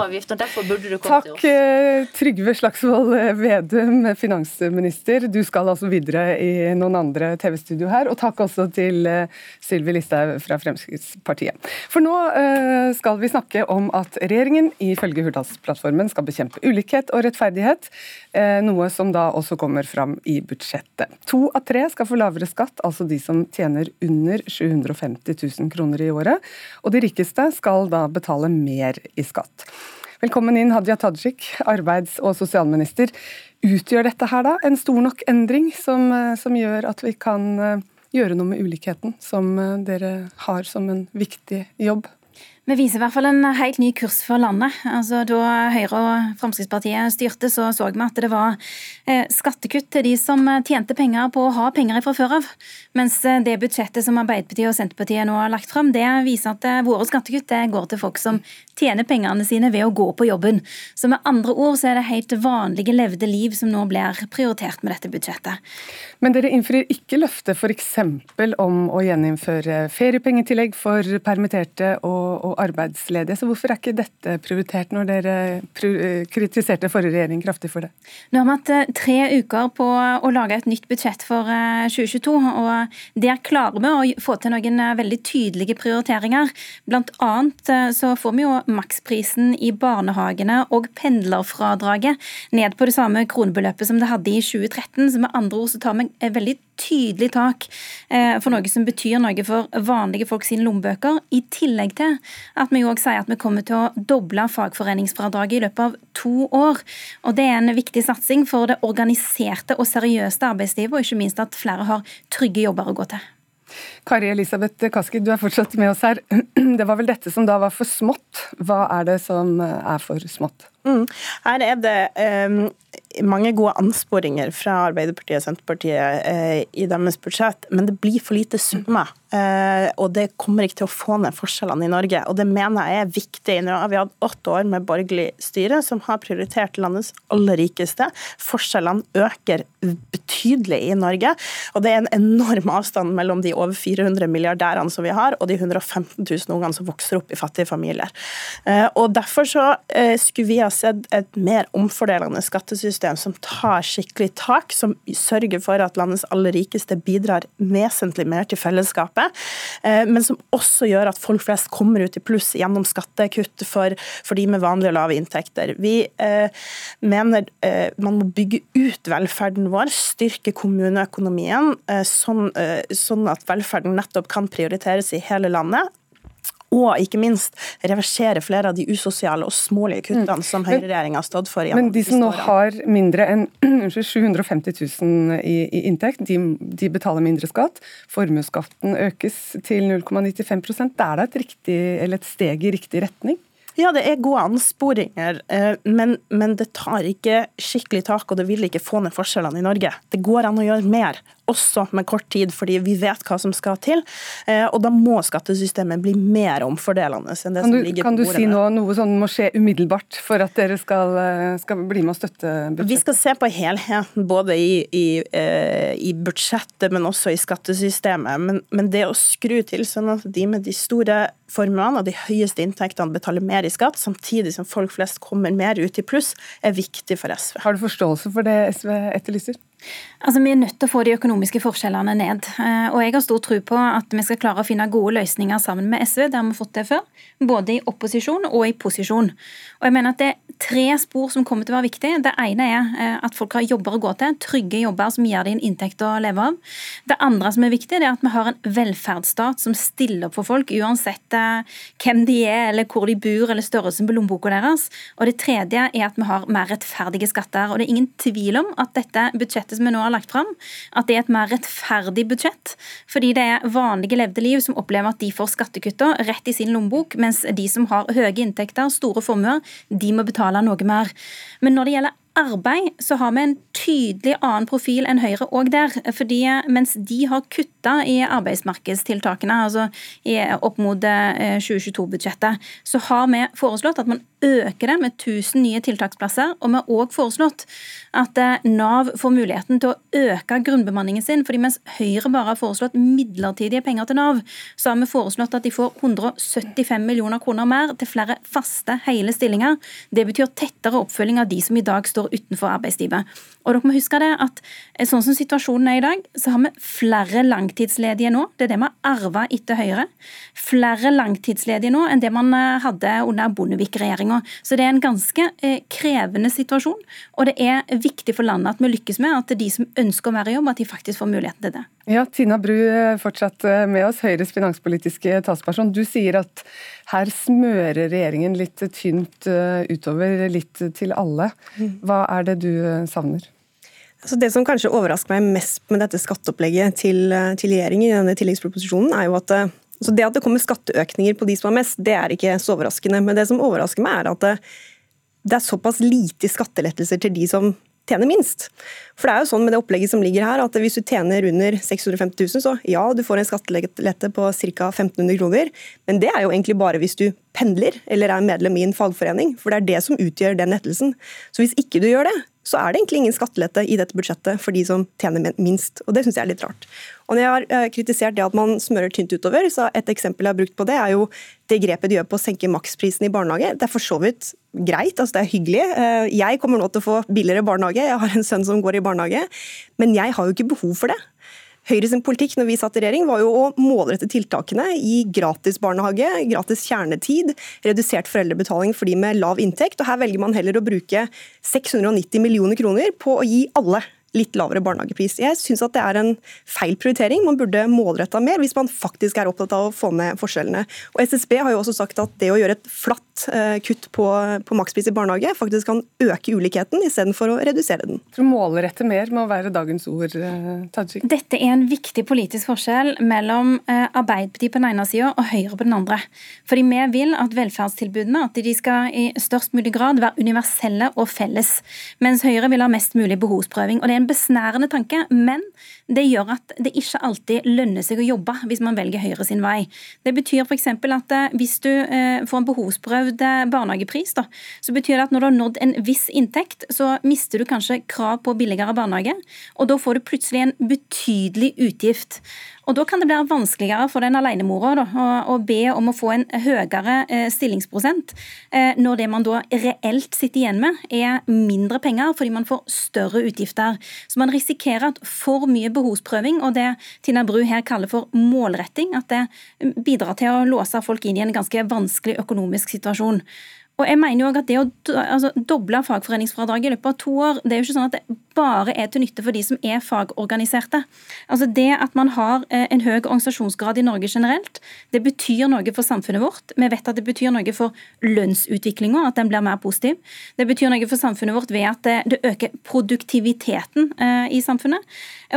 Takk, eh, Trygve Slagsvold Vedum, finansminister. Du skal altså videre i noen andre TV-studio her. Og takk også til eh, Sylvi Listhaug fra Fremskrittspartiet. For nå uh, skal vi snakke om at regjeringen ifølge Hurdalsplattformen skal bekjempe ulikhet og rettferdighet. Eh, noe som da også kommer fram i budsjettet. To av tre skal få lavere skatt, altså de som tjener under 750 000 kroner i året. Og de rikeste skal da betale mer i skatt. Velkommen inn, Hadia Tajik, arbeids- og sosialminister. Utgjør dette her da en stor nok endring som, eh, som gjør at vi kan eh, gjøre noe med ulikheten, som dere har som en viktig jobb? Vi viser i hvert fall en helt ny kurs for landet. Altså, da Høyre og Fremskrittspartiet styrte, så så vi at det var eh, skattekutt til de som tjente penger på å ha penger fra før av. Mens eh, det budsjettet som Arbeiderpartiet og Senterpartiet nå har lagt fram, det viser at eh, våre skattekutt går til folk som tjener pengene sine ved å gå på jobben. Så med andre ord så er det helt vanlige levde liv som nå blir prioritert med dette budsjettet. Men dere innfrir ikke løftet f.eks. om å gjeninnføre feriepengetillegg for permitterte og, og arbeidsledige. Så hvorfor er ikke dette prioritert når dere kritiserte forrige regjering kraftig for det? Nå har vi hatt eh, tre uker på å lage et nytt budsjett for 2022. Eh, og Der klarer vi å få til noen eh, veldig tydelige prioriteringer. Blant annet så får vi jo maksprisen i barnehagene og pendlerfradraget ned på det samme kronebeløpet som det hadde i 2013. Så med andre ord så tar vi veldig tydelig tak for noe som betyr noe for vanlige folk sine lommebøker, i tillegg til at vi òg sier at vi kommer til å doble fagforeningsfradraget i løpet av to år. Og Det er en viktig satsing for det organiserte og seriøse arbeidslivet, og ikke minst at flere har trygge jobber å gå til. Kari Elisabeth Kaski, du er fortsatt med oss her. Det var vel dette som da var for smått. Hva er det som er for smått? Mm. Her er det um, mange gode ansporinger fra Arbeiderpartiet og Senterpartiet uh, i deres budsjett, men det blir for lite summer Eh, og det kommer ikke til å få ned forskjellene i Norge. Og det mener jeg er viktig. Nå har vi hatt åtte år med borgerlig styre som har prioritert landets aller rikeste. Forskjellene øker betydelig i Norge. Og det er en enorm avstand mellom de over 400 milliardærene som vi har, og de 115 000 ungene som vokser opp i fattige familier. Eh, og derfor så eh, skulle vi ha sett et mer omfordelende skattesystem som tar skikkelig tak, som sørger for at landets aller rikeste bidrar vesentlig mer til fellesskapet eh, men som også gjør at folk flest kommer ut i pluss gjennom skattekutt for, for de med vanlige og lave inntekter. Vi eh, mener eh, man må bygge ut velferden vår, styrke kommuneøkonomien, sånn, sånn at velferden nettopp kan prioriteres i hele landet og ikke minst reversere flere av de usosiale og smålige kuttene mm. som høyreregjeringa har stått for. Men de som nå har mindre enn 750 000 i, i inntekt, de, de, betaler mindre skatt. Formuesskatten økes til 0,95% Det er da et, riktig, et steg i riktig retning? Ja, det er gode ansporinger, eh, men, men, det tar ikke skikkelig tak, og det vil ikke få ned forskjellene i Norge. Det går an å gjøre mer, også med kort tid, fordi vi vet hva som skal til. Eh, og da må skattesystemet bli mer omfordelende enn det kan du, som ligger på bordet. Kan du si nå noe sånn må skje umiddelbart for at dere skal, eh, skal bli med å støtte budsjettet? Vi skal se på helheten, både i, i, eh, i budsjettet, men også i skattesystemet. Men, men, det å skru til sånn at de med de store formuene og de høyeste inntektene betaler mer i skatt, samtidig som folk flest kommer mer ut i pluss, er viktig for SV. Har du forståelse for det SV etterlyser? Altså, Vi er nødt til å få de økonomiske forskjellene ned. Eh, og Jeg har stor tro på at vi skal klare å finne gode løsninger sammen med SV. Det har vi fått til før, både i opposisjon og i posisjon. Og jeg mener at Det er tre spor som kommer til å være viktige. Det ene er eh, at folk har jobber å gå til, trygge jobber som gir dem en inntekt å leve av. Det andre som er viktig, det er at vi har en velferdsstat som stiller opp for folk, uansett eh, hvem de er, eller hvor de bor, eller størrelsen på lommeboka deres. Og det tredje er at vi har mer rettferdige skatter. Og det er ingen tvil om at dette budsjettet budsjettet som vi nå har lagt fram, at det er et mer rettferdig budsjett. Fordi det er vanlige levde liv som opplever at de får skattekutta rett i sin lommebok, mens de som har høye inntekter, store formuer, de må betale noe mer. Men når det gjelder arbeid så har vi en tydelig annen profil enn Høyre òg der. fordi Mens de har kutta i arbeidsmarkedstiltakene, altså opp mot 2022-budsjettet, eh, så har vi foreslått at man øker det med 1000 nye tiltaksplasser. Og vi har òg foreslått at eh, Nav får muligheten til å øke grunnbemanningen sin. fordi mens Høyre bare har foreslått midlertidige penger til Nav, så har vi foreslått at de får 175 millioner kroner mer til flere faste, hele stillinger. Det betyr tettere oppfølging av de som i dag står utenfor arbeidslivet. Og dere må huske det at eh, sånn som situasjonen er i dag, så har vi flere langtidsledige nå. Det er det vi har arva etter Høyre. Flere langtidsledige nå enn det man eh, hadde under Bondevik-regjeringa. Så det er en ganske eh, krevende situasjon. Og det er viktig for landet at vi lykkes med at de som ønsker å være i jobb, at de faktisk får muligheten til det. Ja, Tina Bru fortsatt med oss, Høyres finanspolitiske talsperson. Du sier at her smører regjeringen litt tynt utover, litt til alle. Mm. Hva er det du savner? Altså det som kanskje overrasker meg mest med dette skatteopplegget til, til regjeringen, i denne tilleggsproposisjonen, er jo at så Det at det kommer skatteøkninger på de som har mest, det er ikke så overraskende. Men det som overrasker meg, er at det, det er såpass lite skattelettelser til de som tjener minst. For det er jo sånn med det opplegget som ligger her, at hvis du tjener under 650 000, så ja, du får en skattelette på ca. 1500 kroner, men det er jo egentlig bare hvis du pendler eller er medlem i en fagforening, for det er det som utgjør den lettelsen. Så hvis ikke du gjør det, så er det egentlig ingen skattelette i dette budsjettet for de som tjener minst. Og det syns jeg er litt rart. Og når jeg har eh, kritisert det at man smører tynt utover, så et eksempel jeg har brukt på det, er jo det grepet de gjør på å senke maksprisen i barnehage. Det er for så vidt greit, altså det er hyggelig. Eh, jeg kommer nå til å få billigere barnehage, jeg har en sønn som går i barnehage, men jeg har jo ikke behov for det. Høyre politikk når vi satt i regjering, var jo å målrette tiltakene i gratis barnehage, gratis kjernetid, redusert foreldrebetaling for de med lav inntekt. og Her velger man heller å bruke 690 millioner kroner på å gi alle litt lavere barnehagepris. Jeg syns at det er en feil prioritering. Man burde målretta mer hvis man faktisk er opptatt av å få ned forskjellene. Og SSB har jo også sagt at det å gjøre et flatt eh, kutt på, på makspris i barnehage faktisk kan øke ulikheten istedenfor å redusere den. Tror målrette mer må være dagens ord, eh, Tajik? Dette er en viktig politisk forskjell mellom eh, Arbeiderpartiet på den ene sida og Høyre på den andre. Fordi vi vil at velferdstilbudene at de skal i størst mulig grad være universelle og felles, mens Høyre vil ha mest mulig behovsprøving. Og Det er en besnærende tanke, men det gjør at det ikke alltid lønner seg å jobbe hvis man velger Høyre sin vei. Det betyr f.eks. at eh, hvis du får en behovsprøvd barnehagepris, da, så betyr det at når du har nådd en viss inntekt, så mister du kanskje krav på billigere barnehage, og da får du plutselig en betydelig utgift. Og Da kan det bli vanskeligere for den alenemora å, å be om å få en høyere eh, stillingsprosent, eh, når det man da reelt sitter igjen med, er mindre penger fordi man får større utgifter. Så man risikerer at for mye behovsprøving, og det Tina Bru her kaller for målretting, at det bidrar til å låse folk inn i en ganske vanskelig økonomisk situasjon. Og jeg mener jo også at Det å altså, doble fagforeningsfradraget i løpet av to år, det er jo ikke sånn at det bare er til nytte for de som er fagorganiserte. Altså Det at man har eh, en høy organisasjonsgrad i Norge generelt, det betyr noe for samfunnet vårt. Vi vet at det betyr noe for lønnsutviklinga, at den blir mer positiv. Det betyr noe for samfunnet vårt ved at det øker produktiviteten eh, i samfunnet.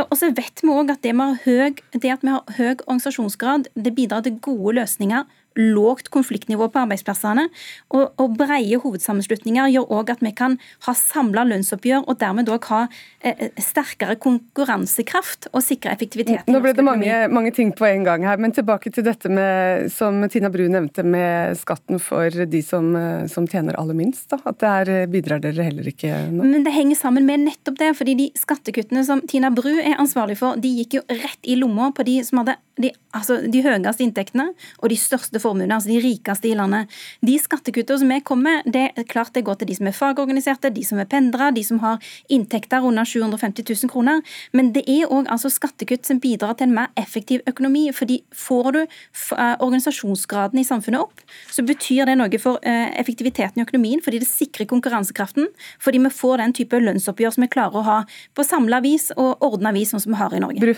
Og så vet vi òg at det, høy, det at vi har høy organisasjonsgrad, det bidrar til gode løsninger lågt konfliktnivå på arbeidsplassene. Og, og breie hovedsammenslutninger gjør òg at vi kan ha samla lønnsoppgjør, og dermed òg ha eh, sterkere konkurransekraft og sikre effektivitet. Nå ble det mange, mange, ting på en gang her, men tilbake til dette med, som Tina Bru nevnte, med skatten for de som, eh, som tjener aller minst. Da. At der eh, bidrar dere heller ikke nå? Men det henger sammen med nettopp det, fordi de skattekuttene som Tina Bru er ansvarlig for, de gikk jo rett i lomma på de som hadde de, altså, de høyeste inntektene og de største formuene, altså de rikeste i landet. De skattekuttene som vi kommer med, det er klart det går til de som er fagorganiserte, de som er pendlere, de som har inntekter under 750 000 kroner. Men det er òg altså skattekutt som bidrar til en mer effektiv økonomi. fordi får du eh, organisasjonsgraden i samfunnet opp, så betyr det noe for eh, effektiviteten i økonomien, fordi det sikrer konkurransekraften. Fordi vi får den type lønnsoppgjør som vi klarer å ha på samla vis og ordna vis, sånn som vi har i Norge.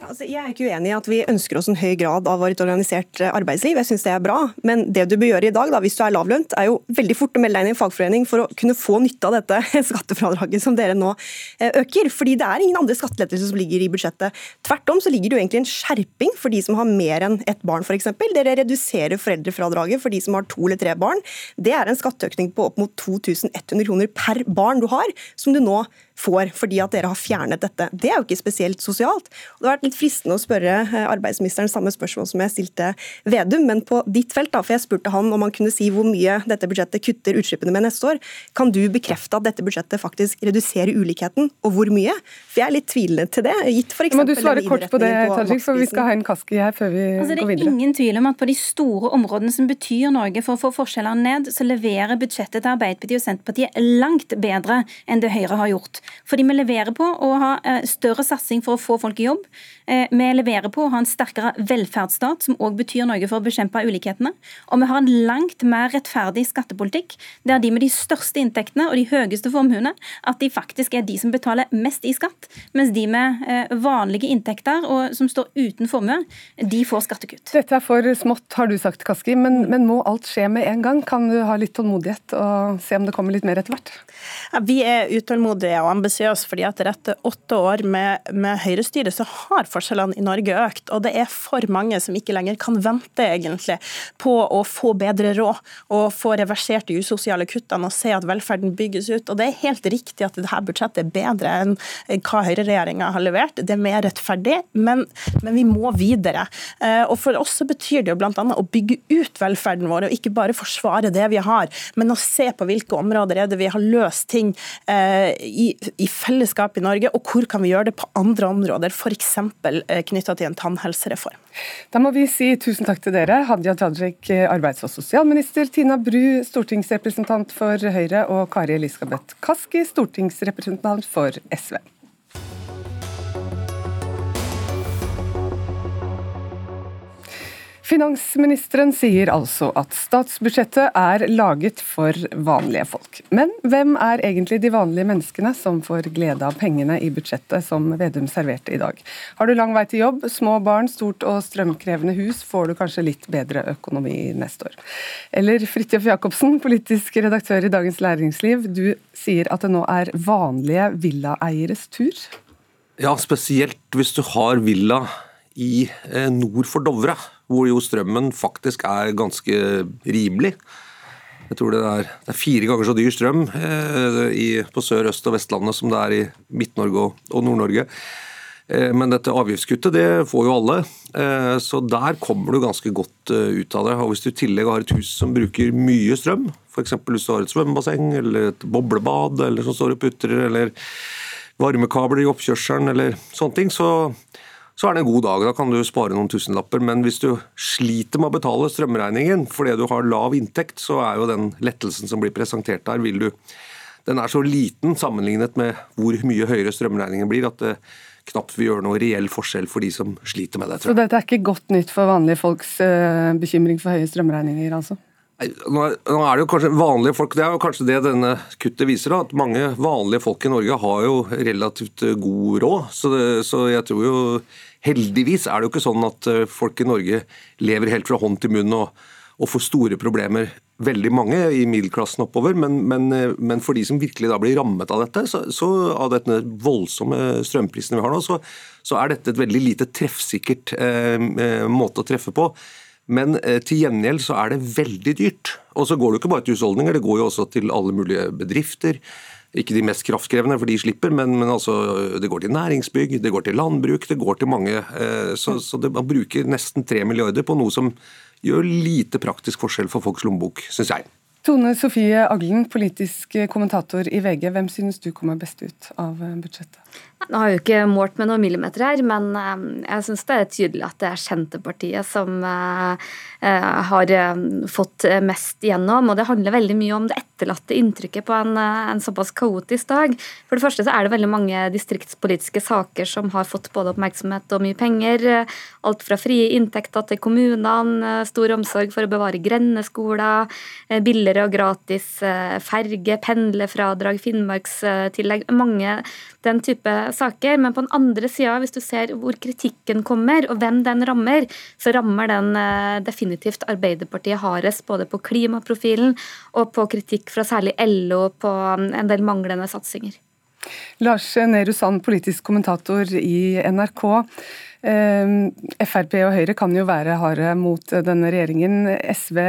Altså, jeg er ikke uenig i at vi ønsker oss en høy grad av et organisert arbeidsliv. Jeg synes det er bra. Men det du bør gjøre i dag, da, hvis du er lavlønt, er jo veldig fort å melde deg inn i en fagforening for å kunne få nytte av dette skattefradraget som dere nå eh, øker. Fordi det er ingen andre skattelettelser som ligger i budsjettet. Tvert om så ligger det jo egentlig en skjerping for de som har mer enn ett barn, f.eks. Dere reduserer foreldrefradraget for de som har to eller tre barn. Det er en skatteøkning på opp mot 2100 kroner per barn du har, som du nå får fordi at dere har fjernet dette. Det er jo ikke spesielt sosialt. Det har vært litt fristende å spørre eh, arbeidsministeren samme spørsmål som jeg stilte Vedum, men på ditt felt, da, for jeg spurte han om han kunne si hvor mye dette budsjettet kutter utslippene med neste år. Kan du bekrefte at dette budsjettet faktisk reduserer ulikheten, og hvor mye? For jeg er litt tvilende til det. gitt for Må du svare kort på det, Tajik, for vi skal ha en Kaski her før vi altså, går videre. Det er ingen tvil om at på de store områdene som betyr noe for å få forskjellene ned, så leverer budsjettet til Arbeiderpartiet og Senterpartiet langt bedre enn det Høyre har gjort. Fordi vi leverer på å ha eh, større satsing for å få folk i jobb. Eh, vi leverer på å ha en sterkere velferdsstat, som òg betyr noe for å bekjempe ulikhetene. Og vi har en langt mer rettferdig skattepolitikk, der de med de største inntektene og de høyeste formuene, at de faktisk er de som betaler mest i skatt, mens de med eh, vanlige inntekter og som står uten formue, de får skattekutt. Dette er for smått, har du sagt, Kaski, men, men må alt skje med en gang? Kan du ha litt tålmodighet og se om det kommer litt mer etter hvert? Ja, vi er utålmodige og ambisiøse oss fordi at etter åtte år med, med høyrestyre så har forskjellene i Norge økt. Og det er for mange som ikke lenger kan vente egentlig på å få bedre råd og få reversert de usosiale kuttene og se at velferden bygges ut. Og det er helt riktig at dette budsjettet er bedre enn hva høyreregjeringa har levert. Det er mer rettferdig, men, men, vi må videre. Eh, og for oss så betyr det jo bl.a. å bygge ut velferden vår, og ikke bare forsvare det vi har, men å se på hvilke områder er det vi har løst ting eh, i, i fellesskap i Norge, og hvor kan vi gjøre det på andre områder, f.eks. Eh, knytta til en tannhelsereform. Da må vi si tusen takk til dere. Hadia Tajik, arbeids- og sosialminister, Tina Bru, stortingsrepresentant for Høyre, og Kari Elisabeth Kaski, stortingsrepresentant for SV. Finansministeren sier altså at statsbudsjettet er laget for vanlige folk. Men hvem er egentlig de vanlige menneskene som får glede av pengene i budsjettet som Vedum serverte i dag? Har du lang vei til jobb, små barn, stort og strømkrevende hus, får du kanskje litt bedre økonomi neste år. Eller Fridtjof Jacobsen, politisk redaktør i Dagens Læringsliv, du sier at det nå er vanlige villaeieres tur? Ja, spesielt hvis du har villa i eh, nord for Dovre hvor jo strømmen faktisk er ganske rimelig. Jeg tror det er, det er fire ganger så dyr strøm eh, i, på Sør-, Øst- og Vestlandet som det er i Midt-Norge og, og Nord-Norge. Eh, men dette avgiftskuttet det får jo alle, så der kommer du ganske godt ut av det. Og Hvis du i tillegg har et hus som bruker mye strøm, f.eks. hvis du har et svømmebasseng eller et boblebad eller som står og putrer, eller varmekabler i oppkjørselen eller sånne ting, så så er det en god dag. Da kan du spare noen tusenlapper. Men hvis du sliter med å betale strømregningen fordi du har lav inntekt, så er jo den lettelsen som blir presentert der, vil du Den er så liten sammenlignet med hvor mye høyere strømregningen blir, at det knapt vil gjøre noe reell forskjell for de som sliter med det. Så dette er ikke godt nytt for vanlige folks uh, bekymring for høye strømregninger, altså? Nå er det jo kanskje vanlige folk, det er jo kanskje det denne kuttet viser, da, at mange vanlige folk i Norge har jo relativt god råd. Så, det, så jeg tror jo Heldigvis er det jo ikke sånn at eh, folk i Norge lever helt fra hånd til munn og, og får store problemer. Veldig mange i middelklassen oppover, men, men, eh, men, for de som virkelig da blir rammet av dette, så, så av denne voldsomme strømprisene vi har nå, så, så, er dette et veldig lite treffsikkert eh, eh måte å treffe på. Men eh, til gjengjeld så er det veldig dyrt. Og så går det jo ikke bare til husholdninger, det går jo også til alle mulige bedrifter. Ikke de mest kraftkrevende, for de slipper, men, men altså, det går til næringsbygg, det går til landbruk, det går til mange. Eh, så, så det, man bruker nesten tre milliarder på noe som gjør lite praktisk forskjell for folks lommebok, syns jeg. Tone Sofie Aglen, politisk kommentator i VG. Hvem synes du kommer best ut av budsjettet? Nå har jeg jo ikke målt med noen millimeter her, men eh, jeg syns det er tydelig at det er Senterpartiet som eh, eh, har fått mest gjennom. Og det handler veldig mye om det etterlatte inntrykket på en, en, såpass kaotisk dag. For det første så er det veldig mange distriktspolitiske saker som har fått både oppmerksomhet og mye penger. Alt fra frie inntekter til kommunene, stor omsorg for å bevare grendeskoler, billigere og gratis ferge, pendlerfradrag, finnmarkstillegg. Mange den type saker. Men på den andre sida, hvis du ser hvor kritikken kommer, og hvem den rammer, så rammer den eh, definitivt Arbeiderpartiet hardest, både på klimaprofilen og på kritikk fra særlig LO på mm, en del manglende satsinger. Lars Nehru Sand, politisk kommentator i NRK. Ehm, Frp og Høyre kan jo være harde mot denne regjeringen. SV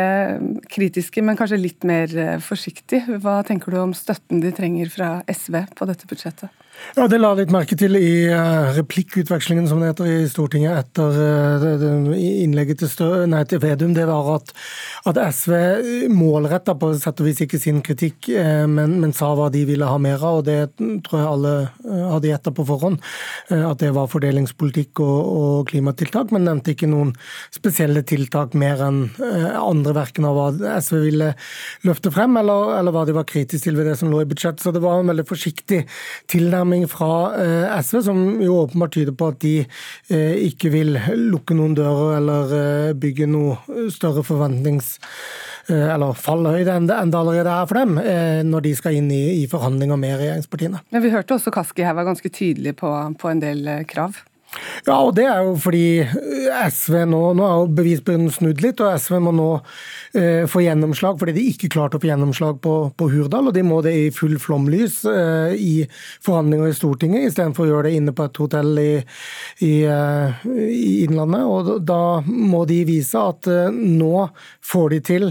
kritiske, men kanskje litt mer eh, forsiktig. Hva tenker du om støtten de trenger fra SV på dette budsjettet? Ja, Det la jeg litt merke til i uh, replikkutvekslingen som det heter i Stortinget etter uh, innlegget til, Stø, nei, til Vedum. Det var at, at SV målretta på sett og vis ikke sin kritikk, uh, men, men, sa hva de ville ha mer av. og Det tror jeg alle hadde gjetta på forhånd. At det var fordelingspolitikk og, og, klimatiltak, men nevnte ikke noen spesielle tiltak mer enn andre verken av hva SV ville løfte frem, eller, eller hva de var kritiske til ved det som lå i budsjettet. Så det var en veldig forsiktig tilnærming tilnærming fra eh, SV, som jo åpenbart tyder på at de eh, ikke vil lukke noen dører eller eh, bygge noe større forventnings eller fallhøyde enn det allerede er for dem, når de skal inn i, i forhandlinger med regjeringspartiene. Men Vi hørte også Kaski her var ganske tydelig på, på en del krav. Ja, og det er jo fordi SV nå Nå er jo bevisbyrden snudd litt, og SV må nå eh, få gjennomslag fordi de ikke klarte å få gjennomslag på, på Hurdal, og de må det i full flomlys eh, i forhandlinger i Stortinget, istedenfor å gjøre det inne på et hotell i, i, eh, i Innlandet. Og da må de vise at eh, nå får de til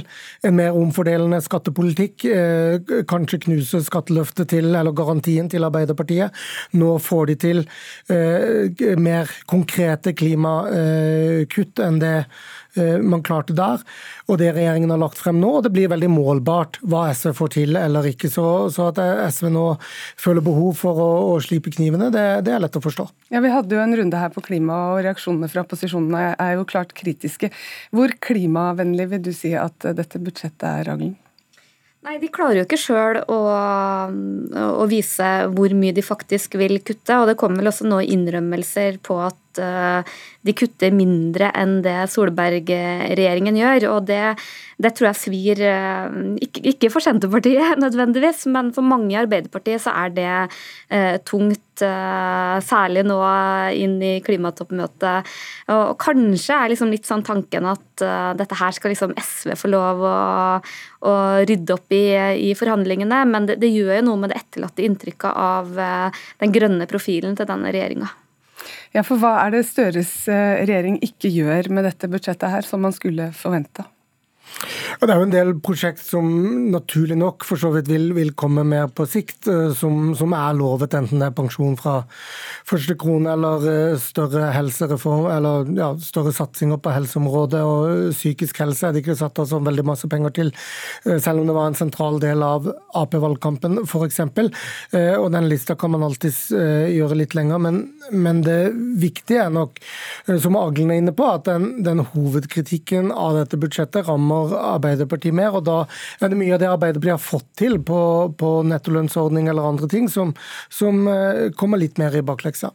en mer omfordelende skattepolitikk, eh, kanskje knuse skatteløftet til, eller garantien til Arbeiderpartiet. Nå får de til eh, mer mer konkrete klimakutt enn det eh, man klarte der, og det regjeringen har lagt frem nå. og Det blir veldig målbart hva SV får til eller ikke. Så, så at SV nå føler behov for å, å slipe knivene, det, det, er lett å forstå. Ja, Vi hadde jo en runde her på klima, og reaksjonene fra opposisjonen er jo klart kritiske. Hvor klimavennlig vil du si at dette budsjettet er, Raglen? Nei, De klarer jo ikke sjøl å, å, vise hvor mye de faktisk vil kutte. og Det kommer vel også nå innrømmelser på at at de kutter mindre enn det Solberg-regjeringen gjør. og det, det, tror jeg svir ikke, ikke, for Senterpartiet nødvendigvis, men for mange i Arbeiderpartiet så er det eh, tungt. Særlig nå inn i klimatoppmøtet. Og, kanskje er liksom litt sånn tanken at dette her skal liksom SV få lov å, å rydde opp i, i forhandlingene, men det, det, gjør jo noe med det etterlatte inntrykket av den grønne profilen til denne regjeringa. Ja, for hva er det Støres eh, regjering ikke gjør med dette budsjettet her, som man skulle forventa? Og Det er jo en del prosjekt som naturlig nok for så vidt vil, vil komme mer på sikt, eh, som, som, er lovet, enten det er pensjon fra første krone eller eh, større helsereform, eller ja, større satsinger på helseområdet. og Psykisk helse er det ikke satt av så veldig masse penger til, eh, selv om det var en sentral del av Ap-valgkampen f.eks. Og den lista kan man alltids gjøre litt lenger, men, men det viktige er nok, som Aglen er inne på, at den, den hovedkritikken av dette budsjettet rammer Arbeiderpartiet mer. og Da er det mye av det Arbeiderpartiet har fått til på, på nettolønnsordning eller andre ting, som, som eh, kommer litt mer i bakleksa.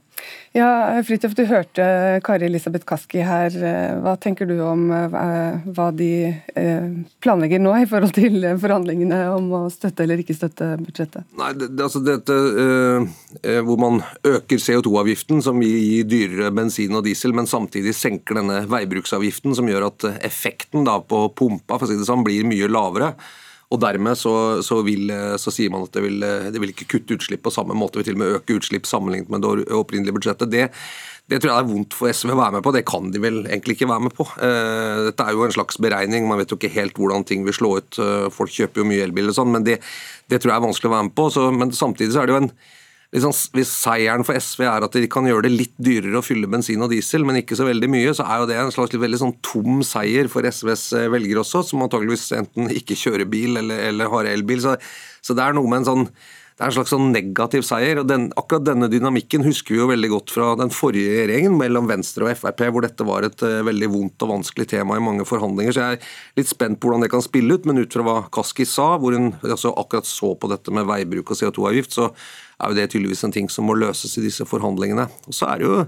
Ja, Fridtjof, du hørte Kari Elisabeth Kaski her. Hva tenker du om eh, hva de eh, planlegger nå i forhold til forhandlingene om å støtte eller ikke støtte budsjettet? Nei, det, altså dette eh, hvor man øker CO2-avgiften, som vil gi dyrere bensin og diesel, men samtidig senker denne veibruksavgiften, som gjør at effekten da på pumpa for å si det sånn, blir mye lavere. Og Dermed så, så, vil, så, sier man at det vil, det vil, ikke kutte utslipp på samme måte, vil til og med øke utslipp sammenlignet med det opprinnelige budsjettet. Det, det tror jeg er vondt for SV å være med på. Det kan de vel egentlig ikke være med på. Eh, dette er jo en slags beregning, man vet jo ikke helt hvordan ting vil slå ut. Eh, folk kjøper jo mye elbil og sånn, men det, det, tror jeg er vanskelig å være med på. Så, men samtidig så er det jo en liksom, Hvis seieren for SV er at de kan gjøre det litt dyrere å fylle bensin og diesel, men ikke så veldig mye, så er jo det en slags veldig sånn tom seier for SVs eh, velgere også, som antageligvis enten ikke kjører bil eller, eller har elbil. Så, så, det er noe med en sånn det er en slags sånn negativ seier. og den, Akkurat denne dynamikken husker vi jo veldig godt fra den forrige regjeringen mellom Venstre og Frp, hvor dette var et uh, veldig vondt og vanskelig tema i mange forhandlinger. Så jeg er litt spent på hvordan det kan spille ut. Men ut fra hva Kaski sa, hvor hun altså, akkurat så på dette med veibruk og CO2-avgift, så er jo det tydeligvis en ting som må løses i disse forhandlingene. Og så er det jo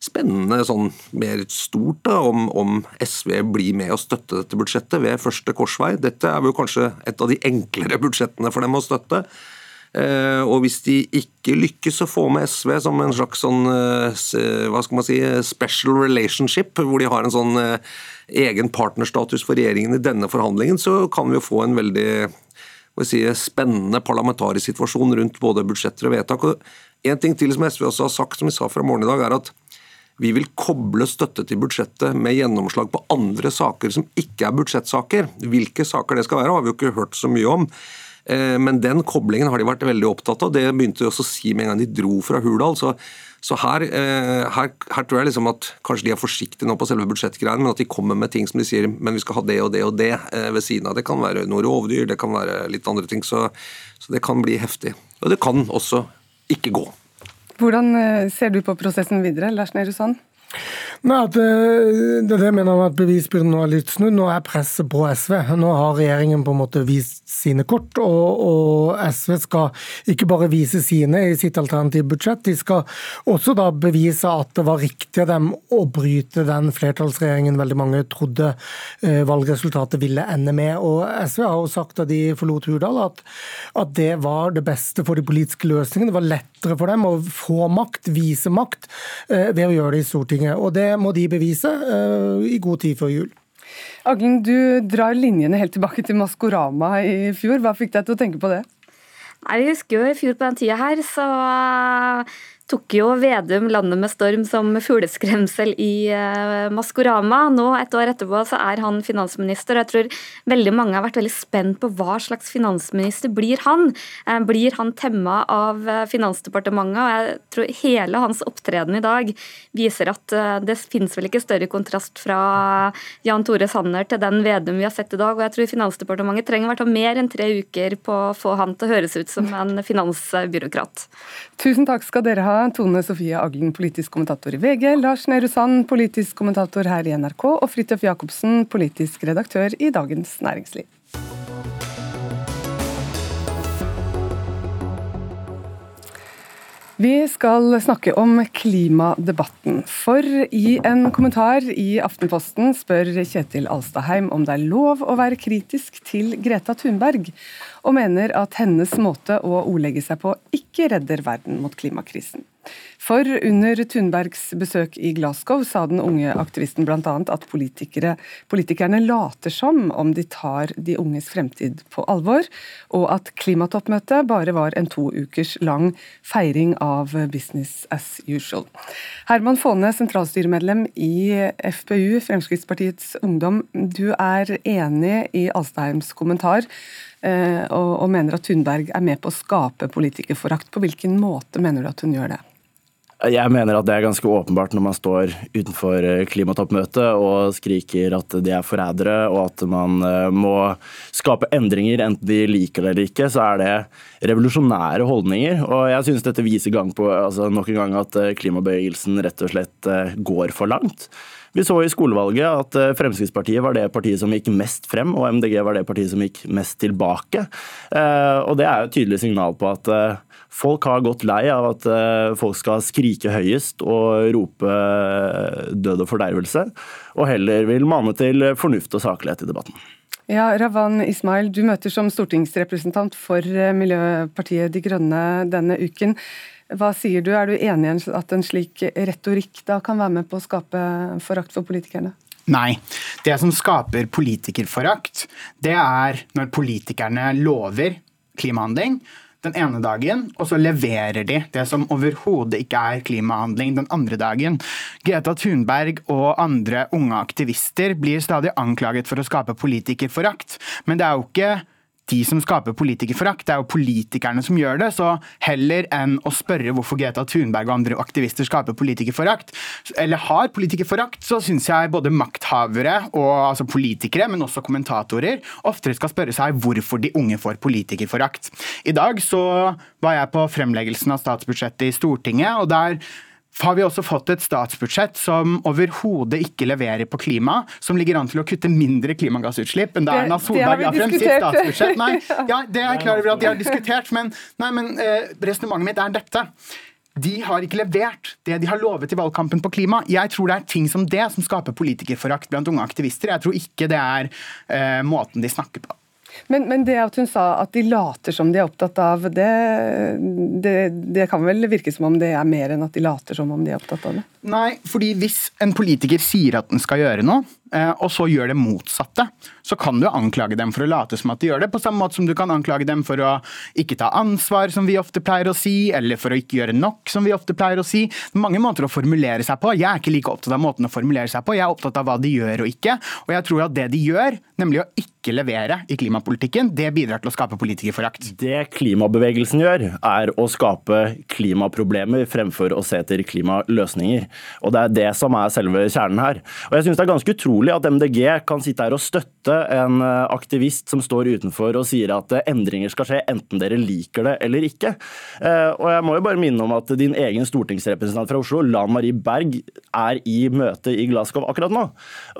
spennende sånn mer stort da, om, om, SV blir med og støtte dette budsjettet ved første korsvei. Dette er jo kanskje et av de enklere budsjettene for dem å støtte. Eh, og hvis de ikke lykkes å få med SV som en slags sånn, eh, hva skal man si, special relationship, hvor de har en sånn eh, egen partnerstatus for regjeringen i denne forhandlingen, så kan vi jo få en veldig si, spennende parlamentarisk situasjon rundt både budsjetter og vedtak. Og en ting til som SV også har sagt, som vi sa fra morgenen i dag, er at vi vil koble støtte til budsjettet med gjennomslag på andre saker som ikke er budsjettsaker. Hvilke saker det skal være, har vi jo ikke hørt så mye om. Eh, men den koblingen har de vært veldig opptatt av. Det begynte de også å si med en gang de dro fra Hurdal. Så, så her, eh, her, her, tror jeg liksom at kanskje de er forsiktige nå på selve budsjettgreiene, men at de kommer med ting som de sier men vi skal ha det og det og det eh, ved siden av. Det kan være noe rovdyr, det kan være litt andre ting. Så, så det kan bli heftig. Og det kan også ikke gå. Hvordan ser du på prosessen videre, Lars Nehru Sand? Nei, at eh, det, jeg mener jeg at Bevisbyrden nå er litt snudd. Nå er presset på SV. Nå har regjeringen på en måte vist sine kort, og, og, SV skal ikke bare vise sine i sitt alternative budsjett, de skal også da bevise at det var riktig av dem å bryte den flertallsregjeringen veldig mange trodde eh, valgresultatet ville ende med. Og SV har jo sagt da de forlot Hurdal at, at det var det beste for de politiske løsningene. Det var lettere for dem å få makt, vise makt, eh, ved å gjøre det i Stortinget. Og det må de bevise uh, i god tid før jul. Aglen, du drar linjene helt tilbake til Maskorama i fjor. Hva fikk deg til å tenke på det? Nei, Vi husker jo i fjor på den tida her, så tok jo Vedum landet med storm som fugleskremsel i uh, Maskorama. Nå, et år etterpå, så er han finansminister. og Jeg tror veldig mange har vært veldig spent på hva slags finansminister blir han. Uh, blir han temma av uh, Finansdepartementet? Og jeg tror hele hans opptreden i dag viser at det finnes vel ikke større kontrast fra Jan Tore Sanner til den Vedum vi har sett i dag. Og jeg tror Finansdepartementet trenger hvert fall mer enn tre uker på å få han til å høres ut som en finansbyråkrat. Tusen takk skal dere ha. Tone Sofie Aglen, politisk kommentator i VG, Lars Nehru Sand, politisk kommentator her i NRK, og Fridtjof Jacobsen, politisk redaktør i Dagens Næringsliv. Vi skal snakke om klimadebatten. For i en kommentar i Aftenposten spør Kjetil Alstaheim om det er lov å være kritisk til Greta Thunberg, og mener at hennes måte å ordlegge seg på ikke redder verden mot klimakrisen. For under Thunbergs besøk i Glasgow sa den unge aktivisten bl.a. at politikerne later som om de tar de unges fremtid på alvor, og at klimatoppmøtet bare var en to ukers lang feiring av business as usual. Herman Faane, sentralstyremedlem i FPU, Fremskrittspartiets Ungdom. Du er enig i Alstaheims kommentar eh, og mener at Thunberg er med på å skape politikerforakt. På hvilken måte mener du at hun gjør det? Jeg mener at det er ganske åpenbart når man står utenfor eh, klimatoppmøtet og skriker at de er forrædere og at man eh, må skape endringer, enten de liker det eller ikke, så er det revolusjonære holdninger. Og jeg synes dette viser gang på, altså nok en gang at eh, klimabevegelsen rett og slett går for langt. Vi så i skolevalget at Fremskrittspartiet var det partiet som gikk mest frem, og MDG var det partiet som gikk mest tilbake. Og det er jo et tydelig signal på at Folk har gått lei av at eh, folk skal skrike høyest og rope eh, død og fordervelse, og heller vil mane til fornuft og saklighet i debatten. Ja, Ravan Ismail, du møter som stortingsrepresentant for eh, Miljøpartiet De Grønne denne uken. Hva sier du, er du enig i at en slik retorikk da kan være med på å skape forakt for politikerne? Nei. Det som skaper politikerforakt, det er når politikerne lover klimahandling, den ene dagen, og så leverer de det som overhodet ikke er klimahandling den andre dagen. Greta Thunberg og andre unge aktivister blir stadig anklaget for å skape politikerforakt, men det er jo ikke de som skaper politikerforakt. Det er jo politikerne som gjør det. Så heller enn å spørre hvorfor Greta Thunberg og andre aktivister skaper politikerforakt, eller har politikerforakt, så syns jeg både makthavere og altså politikere, men også kommentatorer, oftere skal spørre seg hvorfor de unge får politikerforakt. I dag så var jeg på fremleggelsen av statsbudsjettet i Stortinget, og der har vi også fått et statsbudsjett som overhodet ikke leverer på klima, som ligger an til å kutte mindre klimagassutslipp enn da Erna Solberg la frem sitt statsbudsjett. Nei, ja, det er jeg klar over at de har diskutert, men, nei, men eh, resonnementet mitt er dette. De har ikke levert det de har lovet i valgkampen på klima. Jeg tror det er ting som det som skaper politikerforakt blant unge aktivister. Jeg tror ikke det er eh, måten de snakker på. Men, men, det at hun sa at de later som de er opptatt av det, det, det, kan vel virke som om det er mer enn at de later som om de er opptatt av det? Nei, fordi hvis en politiker sier at den skal gjøre noe, og så gjør det motsatte, så kan du anklage dem for å late som at de gjør det, på samme måte som du kan anklage dem for å ikke ta ansvar, som vi ofte pleier å si, eller for å ikke gjøre nok, som vi ofte pleier å si. Mange måter å formulere seg på. Jeg er ikke like opptatt av måten å formulere seg på, jeg er opptatt av hva de gjør og ikke. Og jeg tror at det de gjør, nemlig å ikke levere i klimapolitikken, det bidrar til å skape politikerforakt. Det klimabevegelsen gjør, er å skape klimaproblemer fremfor å se etter klimaløsninger. Og det er det som er selve kjernen her. Og jeg synes det er ganske utrolig utrolig at MDG kan sitte her og støtte en eh, aktivist som står utenfor og sier at eh, endringer skal skje enten dere liker det eller ikke. Eh, og jeg må jo bare minne om at din egen stortingsrepresentant fra Oslo, Lan Marie Berg, er i møte i Glasgow akkurat nå.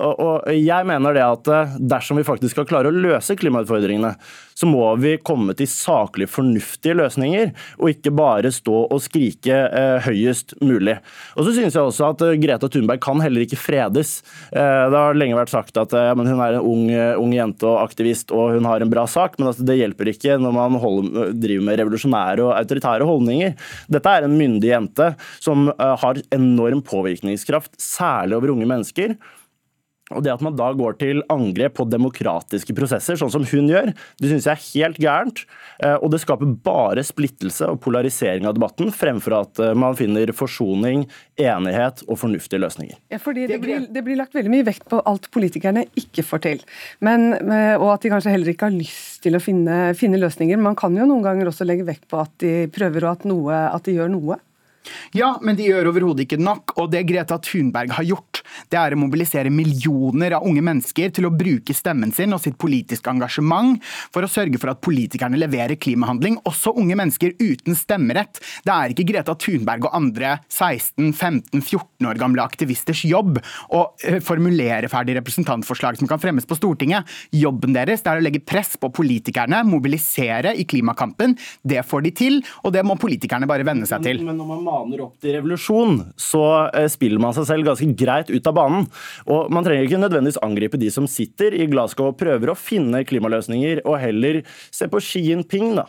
Og jeg mener det at dersom vi faktisk skal klare å løse klimautfordringene, så må vi komme til saklig fornuftige løsninger, og ikke bare stå og skrike høyest mulig. Og så synes jeg også at Greta Thunberg kan heller ikke fredes. Det har lenge vært sagt at ja, hun er en ung, ung, jente og aktivist, og hun har en bra sak, men altså, det hjelper ikke når man holder, driver med revolusjonære og autoritære holdninger. Dette er en myndig jente som uh, har enorm påvirkningskraft, særlig over unge mennesker. Og Det at man da går til angrep på demokratiske prosesser, sånn som hun gjør, det synes jeg er helt gærent. Eh, og det skaper bare splittelse og polarisering av debatten, fremfor at eh, man finner forsoning, enighet og fornuftige løsninger. Ja, fordi det blir, det blir lagt veldig mye vekt på alt politikerne ikke får til. Men, eh, og at de kanskje heller ikke har lyst til å finne, finne løsninger. Man kan jo noen ganger også legge vekt på at de prøver og at, noe, at de gjør noe. Ja, men de gjør overhodet ikke nok. Og det Greta Thunberg har gjort, det er å mobilisere millioner av unge mennesker til å bruke stemmen sin og sitt politiske engasjement for å sørge for at politikerne leverer klimahandling, også unge mennesker uten stemmerett. Det er ikke Greta Thunberg og andre 16-15-14 år gamle aktivisters jobb å eh, formulere ferdig representantforslag som kan fremmes på Stortinget. Jobben deres er å legge press på politikerne, mobilisere i klimakampen. Det får de til, og det må politikerne bare venne seg til. Men når man maner opp til revolusjon, så eh, spiller man seg selv ganske greit ut av banen. Og Man trenger ikke nødvendigvis angripe de som sitter i Glasgow og prøver å finne klimaløsninger, og heller se på Xi Jinping, da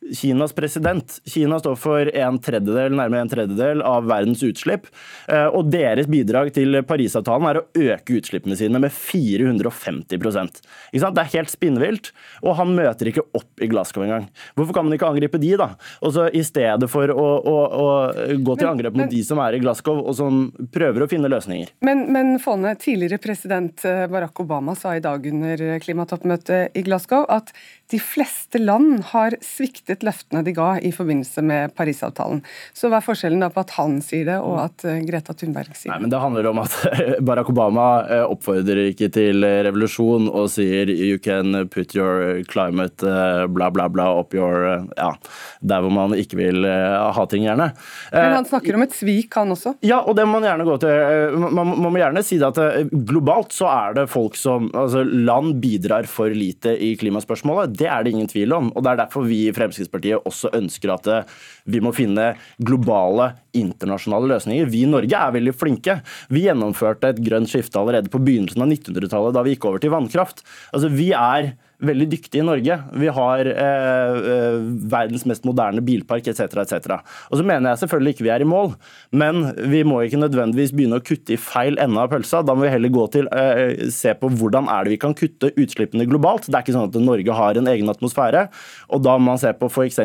Kinas president. Kina står for en tredjedel, nærmere en tredjedel av verdens utslipp. Eh, og deres bidrag til Parisavtalen er å øke utslippene sine med 450 ikke sant? Det er helt spinnvilt, og han møter ikke opp i Glasgow engang. Hvorfor kan man ikke angripe de, da? Og så I stedet for å, å, å gå til angrep mot men, de som er i Glasgow, og som prøver å finne løsninger. Men, men Fone, tidligere president eh, Barack Obama sa i dag under klimatoppmøtet i Glasgow at de fleste land har sviktet løftene de ga i forbindelse med Parisavtalen. Så hva er forskjellen da på at han sier det, og at eh, Greta Thunberg sier det? Nei, men Det handler om at Barack Obama eh, oppfordrer ikke til revolusjon og sier you can put your climate eh, bla, bla, bla up your ja, der hvor man ikke vil ha ting, gjerne. Men han snakker om et svik, han også? Ja, og det må man gjerne gå til. Man må gjerne si det at globalt så er det folk som altså Land bidrar for lite i klimaspørsmålet. Det er det ingen tvil om. og Det er derfor vi i Fremskrittspartiet også ønsker at eh, vi må finne globale, internasjonale løsninger. Vi i Norge er veldig flinke. Vi gjennomførte et grønt skifte allerede på begynnelsen av 1900-tallet, da vi gikk over til vannkraft. Altså, vi er veldig dyktige i Norge. Vi har eh, eh, verdens mest moderne bilpark etc. etc. Og så mener jeg selvfølgelig ikke vi er i mål, men vi må ikke nødvendigvis begynne å kutte i feil ende av pølsa. Da må vi heller gå til eh, se på hvordan er det vi kan kutte utslippene globalt. Det er ikke sånn at Norge har en egen atmosfære. og Da må man se på f.eks.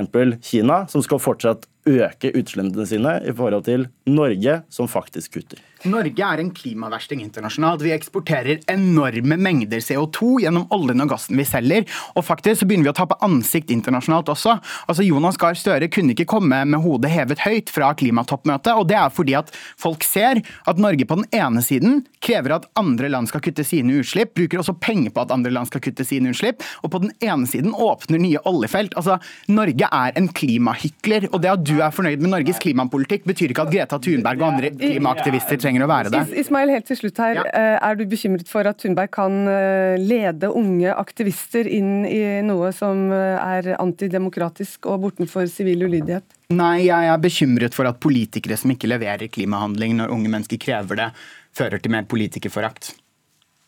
Kina, som skal fortsatt øke utslippene sine i forhold til Norge, som faktisk kutter. Norge er en klimaversting internasjonalt. Vi eksporterer enorme mengder CO2 gjennom oljen og gassen vi selger. Og faktisk så begynner vi å tape ansikt internasjonalt også. Altså Jonas Gahr Støre kunne ikke komme med hodet hevet høyt fra klimatoppmøtet. og Det er fordi at folk ser at Norge på den ene siden krever at andre land skal kutte sine utslipp, bruker også penger på at andre land skal kutte sine utslipp, og på den ene siden åpner nye oljefelt. Altså, Norge er en klimahykler. og det at du er fornøyd med Norges klimapolitikk, betyr ikke at Greta Thunberg og andre klimaaktivister trenger trenger å være det. Ismail, helt til slutt her. Ja. Eh, er du bekymret for at Thunberg kan eh, lede unge aktivister inn i noe som eh, er antidemokratisk og bortenfor sivil ulydighet? Nei, jeg er bekymret for at politikere som ikke leverer klimahandling når unge mennesker krever det, fører til mer politikerforakt.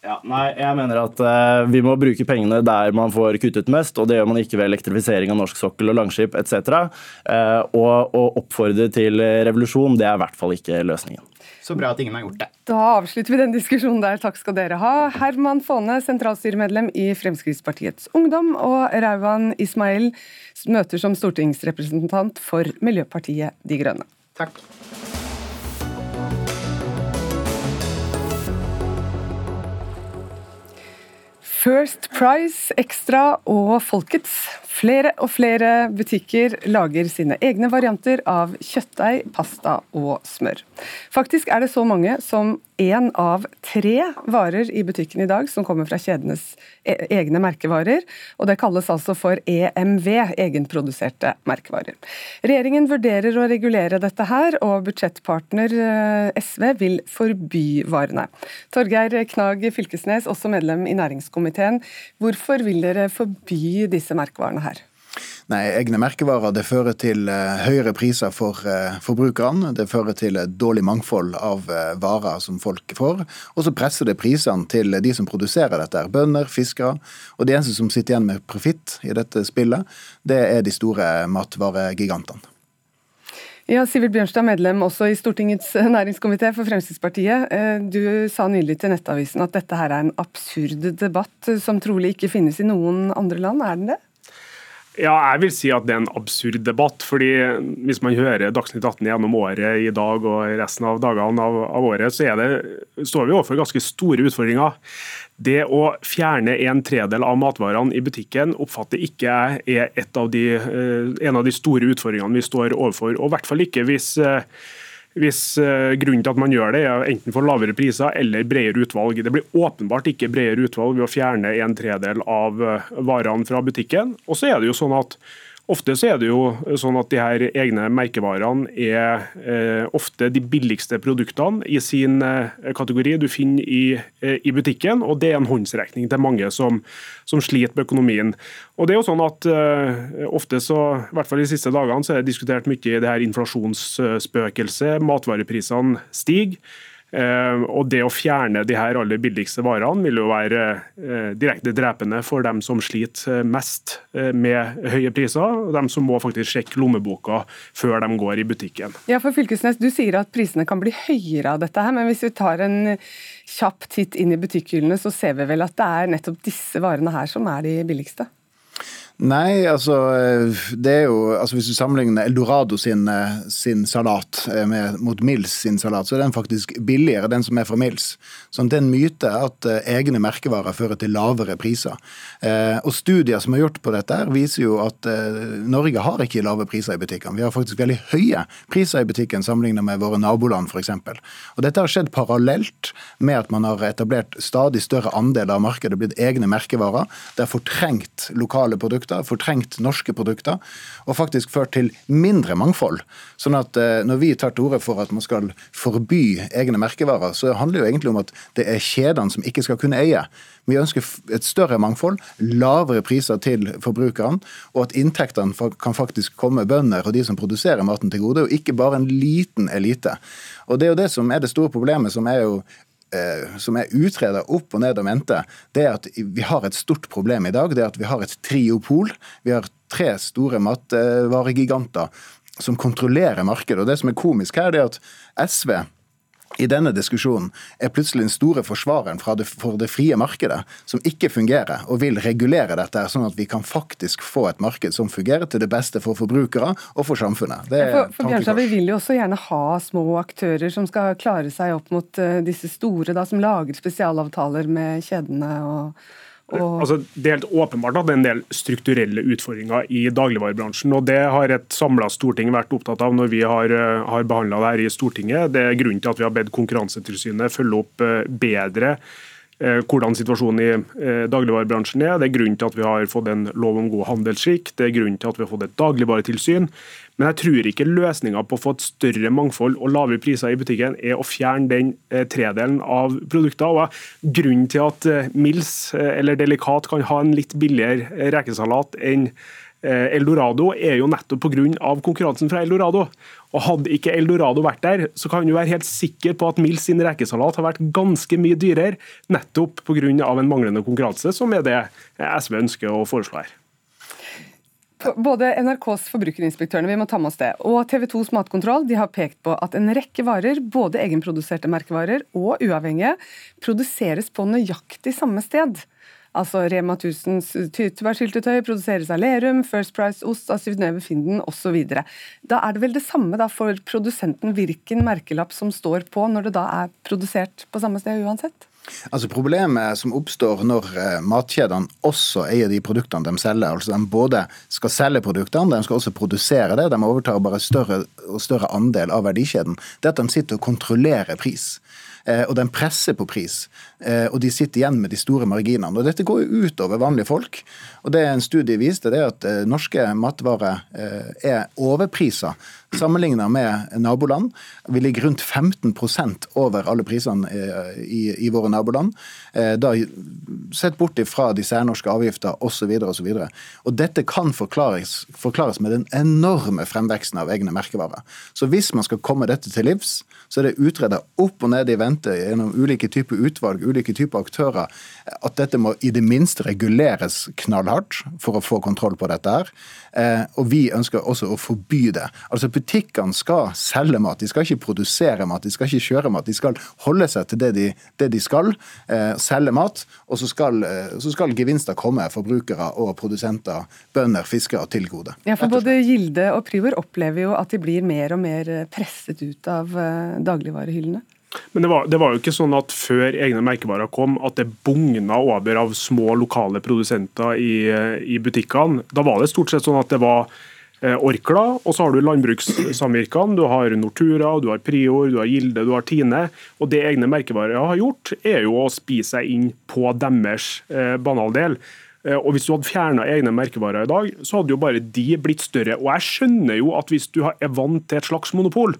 Ja, nei, jeg mener at uh, Vi må bruke pengene der man får kuttet mest, og det gjør man ikke ved elektrifisering av norsk sokkel og Langskip etc. Uh, og å oppfordre til revolusjon, det er i hvert fall ikke løsningen. Så bra at ingen har gjort det. Da avslutter vi den diskusjonen der. Takk skal dere ha. Herman Faane, sentralstyremedlem i Fremskrittspartiets Ungdom, og Rauvan Ismail møter som stortingsrepresentant for Miljøpartiet De Grønne. Takk. First Price Extra og Folkets Flere og flere butikker lager sine egne varianter av kjøttdeig, pasta og smør. Faktisk er det så mange som én av tre varer i butikken i dag som kommer fra kjedenes e-, egne merkevarer, og det kalles altså for EMV, egenproduserte merkevarer. Regjeringen vurderer å regulere dette her, og budsjettpartner eh, SV vil forby varene. Torgeir Knag Fylkesnes, også medlem i næringskomiteen. Hvorfor vil dere forby disse merkevarene her? Nei, Egne merkevarer det fører til uh, høyere priser for uh, forbrukerne. Det fører til et dårlig mangfold av uh, varer som folk får. Og så presser det prisene til de som produserer dette. Bønder, fiskere. Og de eneste som sitter igjen med profitt i dette spillet, det er de store matvaregigantene. Ja, Sivert Bjørnstad, medlem også i Stortingets næringskomité for Fremskrittspartiet. Du sa nylig til Nettavisen at dette her er en absurd debatt som trolig ikke finnes i noen andre land. Er den det? Ja, jeg vil si at det er en absurd debatt. fordi Hvis man hører Dagsnytt 18 gjennom året i dag og resten av dagene av, av året, så det, står vi overfor ganske store utfordringer. Det å fjerne en tredel av matvarene i butikken oppfatter ikke jeg er av de, eh, en av de store utfordringene vi står overfor. Og i hvert fall ikke hvis eh, hvis eh, grunnen til at man gjør det er enten for lavere priser eller bredere utvalg. Det blir åpenbart ikke bredere utvalg ved å fjerne en tredel av eh, varene fra butikken. Og så er det jo sånn at Ofte så er det jo sånn at de her egne merkevarene er eh, ofte de billigste produktene i sin eh, kategori du finner i, eh, i, butikken, og det er en håndsrekning til mange som, som sliter med økonomien. Og det er jo sånn at eh, ofte så, i hvert fall de siste dagene, så er det diskutert mye i det her inflasjonsspøkelset. Matvareprisene stiger. Eh, og Det å fjerne de her aller billigste varene vil jo være eh, direkte drepende for dem som sliter mest eh, med høye priser, og dem som må faktisk sjekke lommeboka før de går i butikken. Ja, for Fylkesnes, Du sier at prisene kan bli høyere av dette, her, men hvis vi tar en kjapp titt inn i butikkhyllene, så ser vi vel at det er nettopp disse varene her som er de billigste? Nei, altså det er jo altså Hvis du sammenligner Eldorado sin, eh, sin salat eh, med, mot Mills sin salat, så er den faktisk billigere, den som er fra Mills. Så det er en myte at egne merkevarer fører til lavere priser. Eh, og Studier som er gjort på dette, her viser jo at eh, Norge har ikke lave priser i butikkene. Vi har faktisk veldig høye priser i butikken sammenlignet med våre naboland f.eks. Og Dette har skjedd parallelt med at man har etablert stadig større andel av markedet, blitt egne merkevarer. Det har fortrengt lokale produkter produkter, fortrengt norske produkter, og faktisk ført til mindre mangfold. Sånn at eh, når vi tar til orde for at man skal forby egne merkevarer, så handler det jo egentlig om at det er kjedene som ikke skal kunne eie. Vi ønsker et større mangfold, lavere priser til forbrukerne, og at inntektene kan faktisk komme bønder og de som produserer maten til gode, og ikke bare en liten elite. Og Det er jo det som er det store problemet, som er jo som er utreda opp og ned og mente, det er at vi har et stort problem i dag. Det er at vi har et triopol. Vi har tre store matvaregiganter som kontrollerer markedet. Og det som er komisk her, det er at SV i denne diskusjonen er plutselig den store forsvareren det, for det frie markedet, som ikke fungerer, og vil regulere dette, sånn at vi kan faktisk få et marked som fungerer til det beste for forbrukere og for samfunnet. Det for, for Bjørnstad, Vi vil jo også gjerne ha små aktører som skal klare seg opp mot uh, disse store, da, som lager spesialavtaler med kjedene. og og... Altså, det er helt åpenbart at det er en del strukturelle utfordringer i dagligvarebransjen. og Det har et samla storting vært opptatt av når vi har, eh, har behandla det her i Stortinget. Det er grunnen til at vi har bedt Konkurransetilsynet følge opp eh, bedre eh, hvordan situasjonen i dagligvarebransjen er. Det er grunnen til at vi har fått en lov om god handelsskikk. Det er grunnen til at vi har fått et dagligvaretilsyn. Men jeg tror ikke løsninga på å få et større mangfold og lavere priser i butikken er å fjerne den eh, tredelen av produkter. Og grunnen til at eh, Mills eh, eller Delikat kan ha en litt billigere rekesalat enn Eldorado, er jo nettopp pga. konkurransen fra Eldorado. Og Hadde ikke Eldorado vært der, så kan du være helt sikker på at Mills sin rekesalat har vært ganske mye dyrere, nettopp pga. en manglende konkurranse, som er det SV ønsker å foreslå her. Både NRKs forbrukerinspektørene vi må ta med oss det, og TV 2s matkontroll de har pekt på at en rekke varer, både egenproduserte merkevarer og uavhengige, produseres på nøyaktig samme sted. Altså Rema 1000s tyttebærsyltetøy produseres av Lerum, First Price ost av Synnøve Finden osv. Da er det vel det samme da for produsenten hvilken merkelapp som står på, når det da er produsert på samme sted uansett? Altså Problemet som oppstår når eh, matkjedene også eier de produktene de selger, altså de både skal selge produktene, de skal også produsere det, de overtar bare større og større andel av verdikjeden, det er at de sitter og kontrollerer pris. Eh, og den presser på pris. Eh, og de sitter igjen med de store marginene. Og Dette går jo ut over vanlige folk. Og det En studie viste det er at eh, norske matvarer er overpriser sammenlignet med naboland. Vi ligger rundt 15% over alle prisene i, i våre naboland. Da Sett bort ifra de særnorske avgifter osv. osv. Dette kan forklares, forklares med den enorme fremveksten av egne merkevarer. Så hvis man skal komme dette til livs, så er det utreda opp og ned i vente gjennom ulike typer utvalg, ulike typer aktører, at dette må i det minste reguleres knallhardt for å få kontroll på dette her. Eh, og vi ønsker også å forby det. Altså Butikkene skal selge mat, de skal ikke produsere mat, de skal ikke kjøre mat. De skal holde seg til det de, det de skal, eh, selge mat. Og så skal, eh, så skal, gevinster komme forbrukere og produsenter, bønder, fiskere til gode. Ja, for Både Gilde og Privor opplever jo at de blir mer og mer presset ut av eh, dagligvarehyllene. Men det var, det var, jo ikke sånn at før egne merkevarer kom, at det bugna over av små lokale produsenter i, i butikkene. Da var det stort sett sånn at det var eh, Orkla, og så har du landbrukssamvirkene, du har Nortura, du har Prior, du har Gilde, du har Tine. Og det egne merkevarer har gjort, er jo å spise seg inn på deres eh, banaldel. Eh, og Hvis du hadde fjerna egne merkevarer i dag, så hadde jo bare de blitt større. Og Jeg skjønner jo at hvis du er vant til et slags monopol,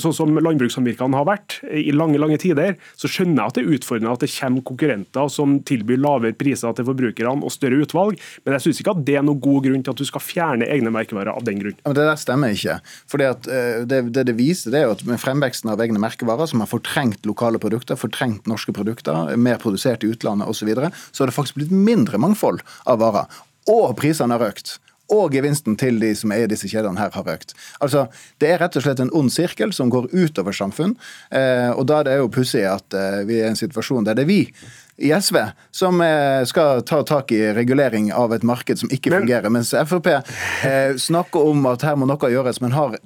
sånn som landbrukssamvirkene har vært i lange lange tider, så skjønner jeg at det er utfordrende at det kommer konkurrenter som tilbyr lavere priser til forbrukerne og større utvalg, men jeg syns ikke at det er noen god grunn til at du skal fjerne egne merkevarer av den grunn. Men det der stemmer ikke. Fordi at eh, det, det, det viser, det er jo at med fremveksten av egne merkevarer, som har fortrengt lokale produkter, fortrengt norske produkter, mer produsert i utlandet osv., så, videre, så har det faktisk blitt mindre mangfold av varer. Og prisene har økt og gevinsten til de som eier disse kjedene her, har økt. Altså, Det er rett og slett en ond sirkel som går utover samfunn. Eh, og da er det jo pussig at eh, vi er i en situasjon der det er vi i SV som eh, skal ta tak i regulering av et marked som ikke men, fungerer, mens Frp eh, snakker om at her må noe gjøres, men har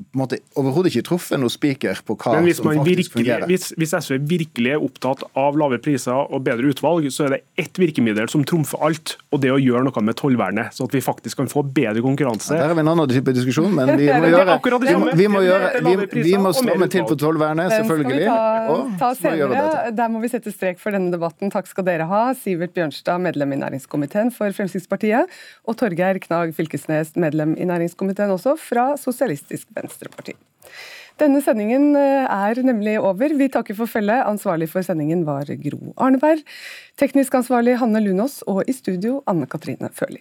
overhodet ikke truffet noe spiker på hva som faktisk virkelig, fungerer. Hvis, hvis, SV virkelig er opptatt av lave priser og bedre utvalg, så er det ett virkemiddel som trumfer alt, og det er å gjøre noe med tollvernet, så at vi faktisk kan få bedre konkurranse. Ja, der er vi en annen type diskusjon, men vi må gjøre vi må, vi må, gjøre, vi, vi må stramme til på tollvernet, selvfølgelig. Den skal vi ta, ta senere. Der må vi sette strek for denne debatten. Takk skal dere ha. Sivert Bjørnstad, medlem i næringskomiteen for Fremskrittspartiet, og Torgeir Knag Fylkesnes, medlem i næringskomiteen også, fra Sosialistisk Venstreparti. Denne sendingen eh, er nemlig over. Vi takker for følget. Ansvarlig for sendingen var Gro Arneberg. Teknisk ansvarlig Hanne Lunås, og i studio Anne Katrine Førli.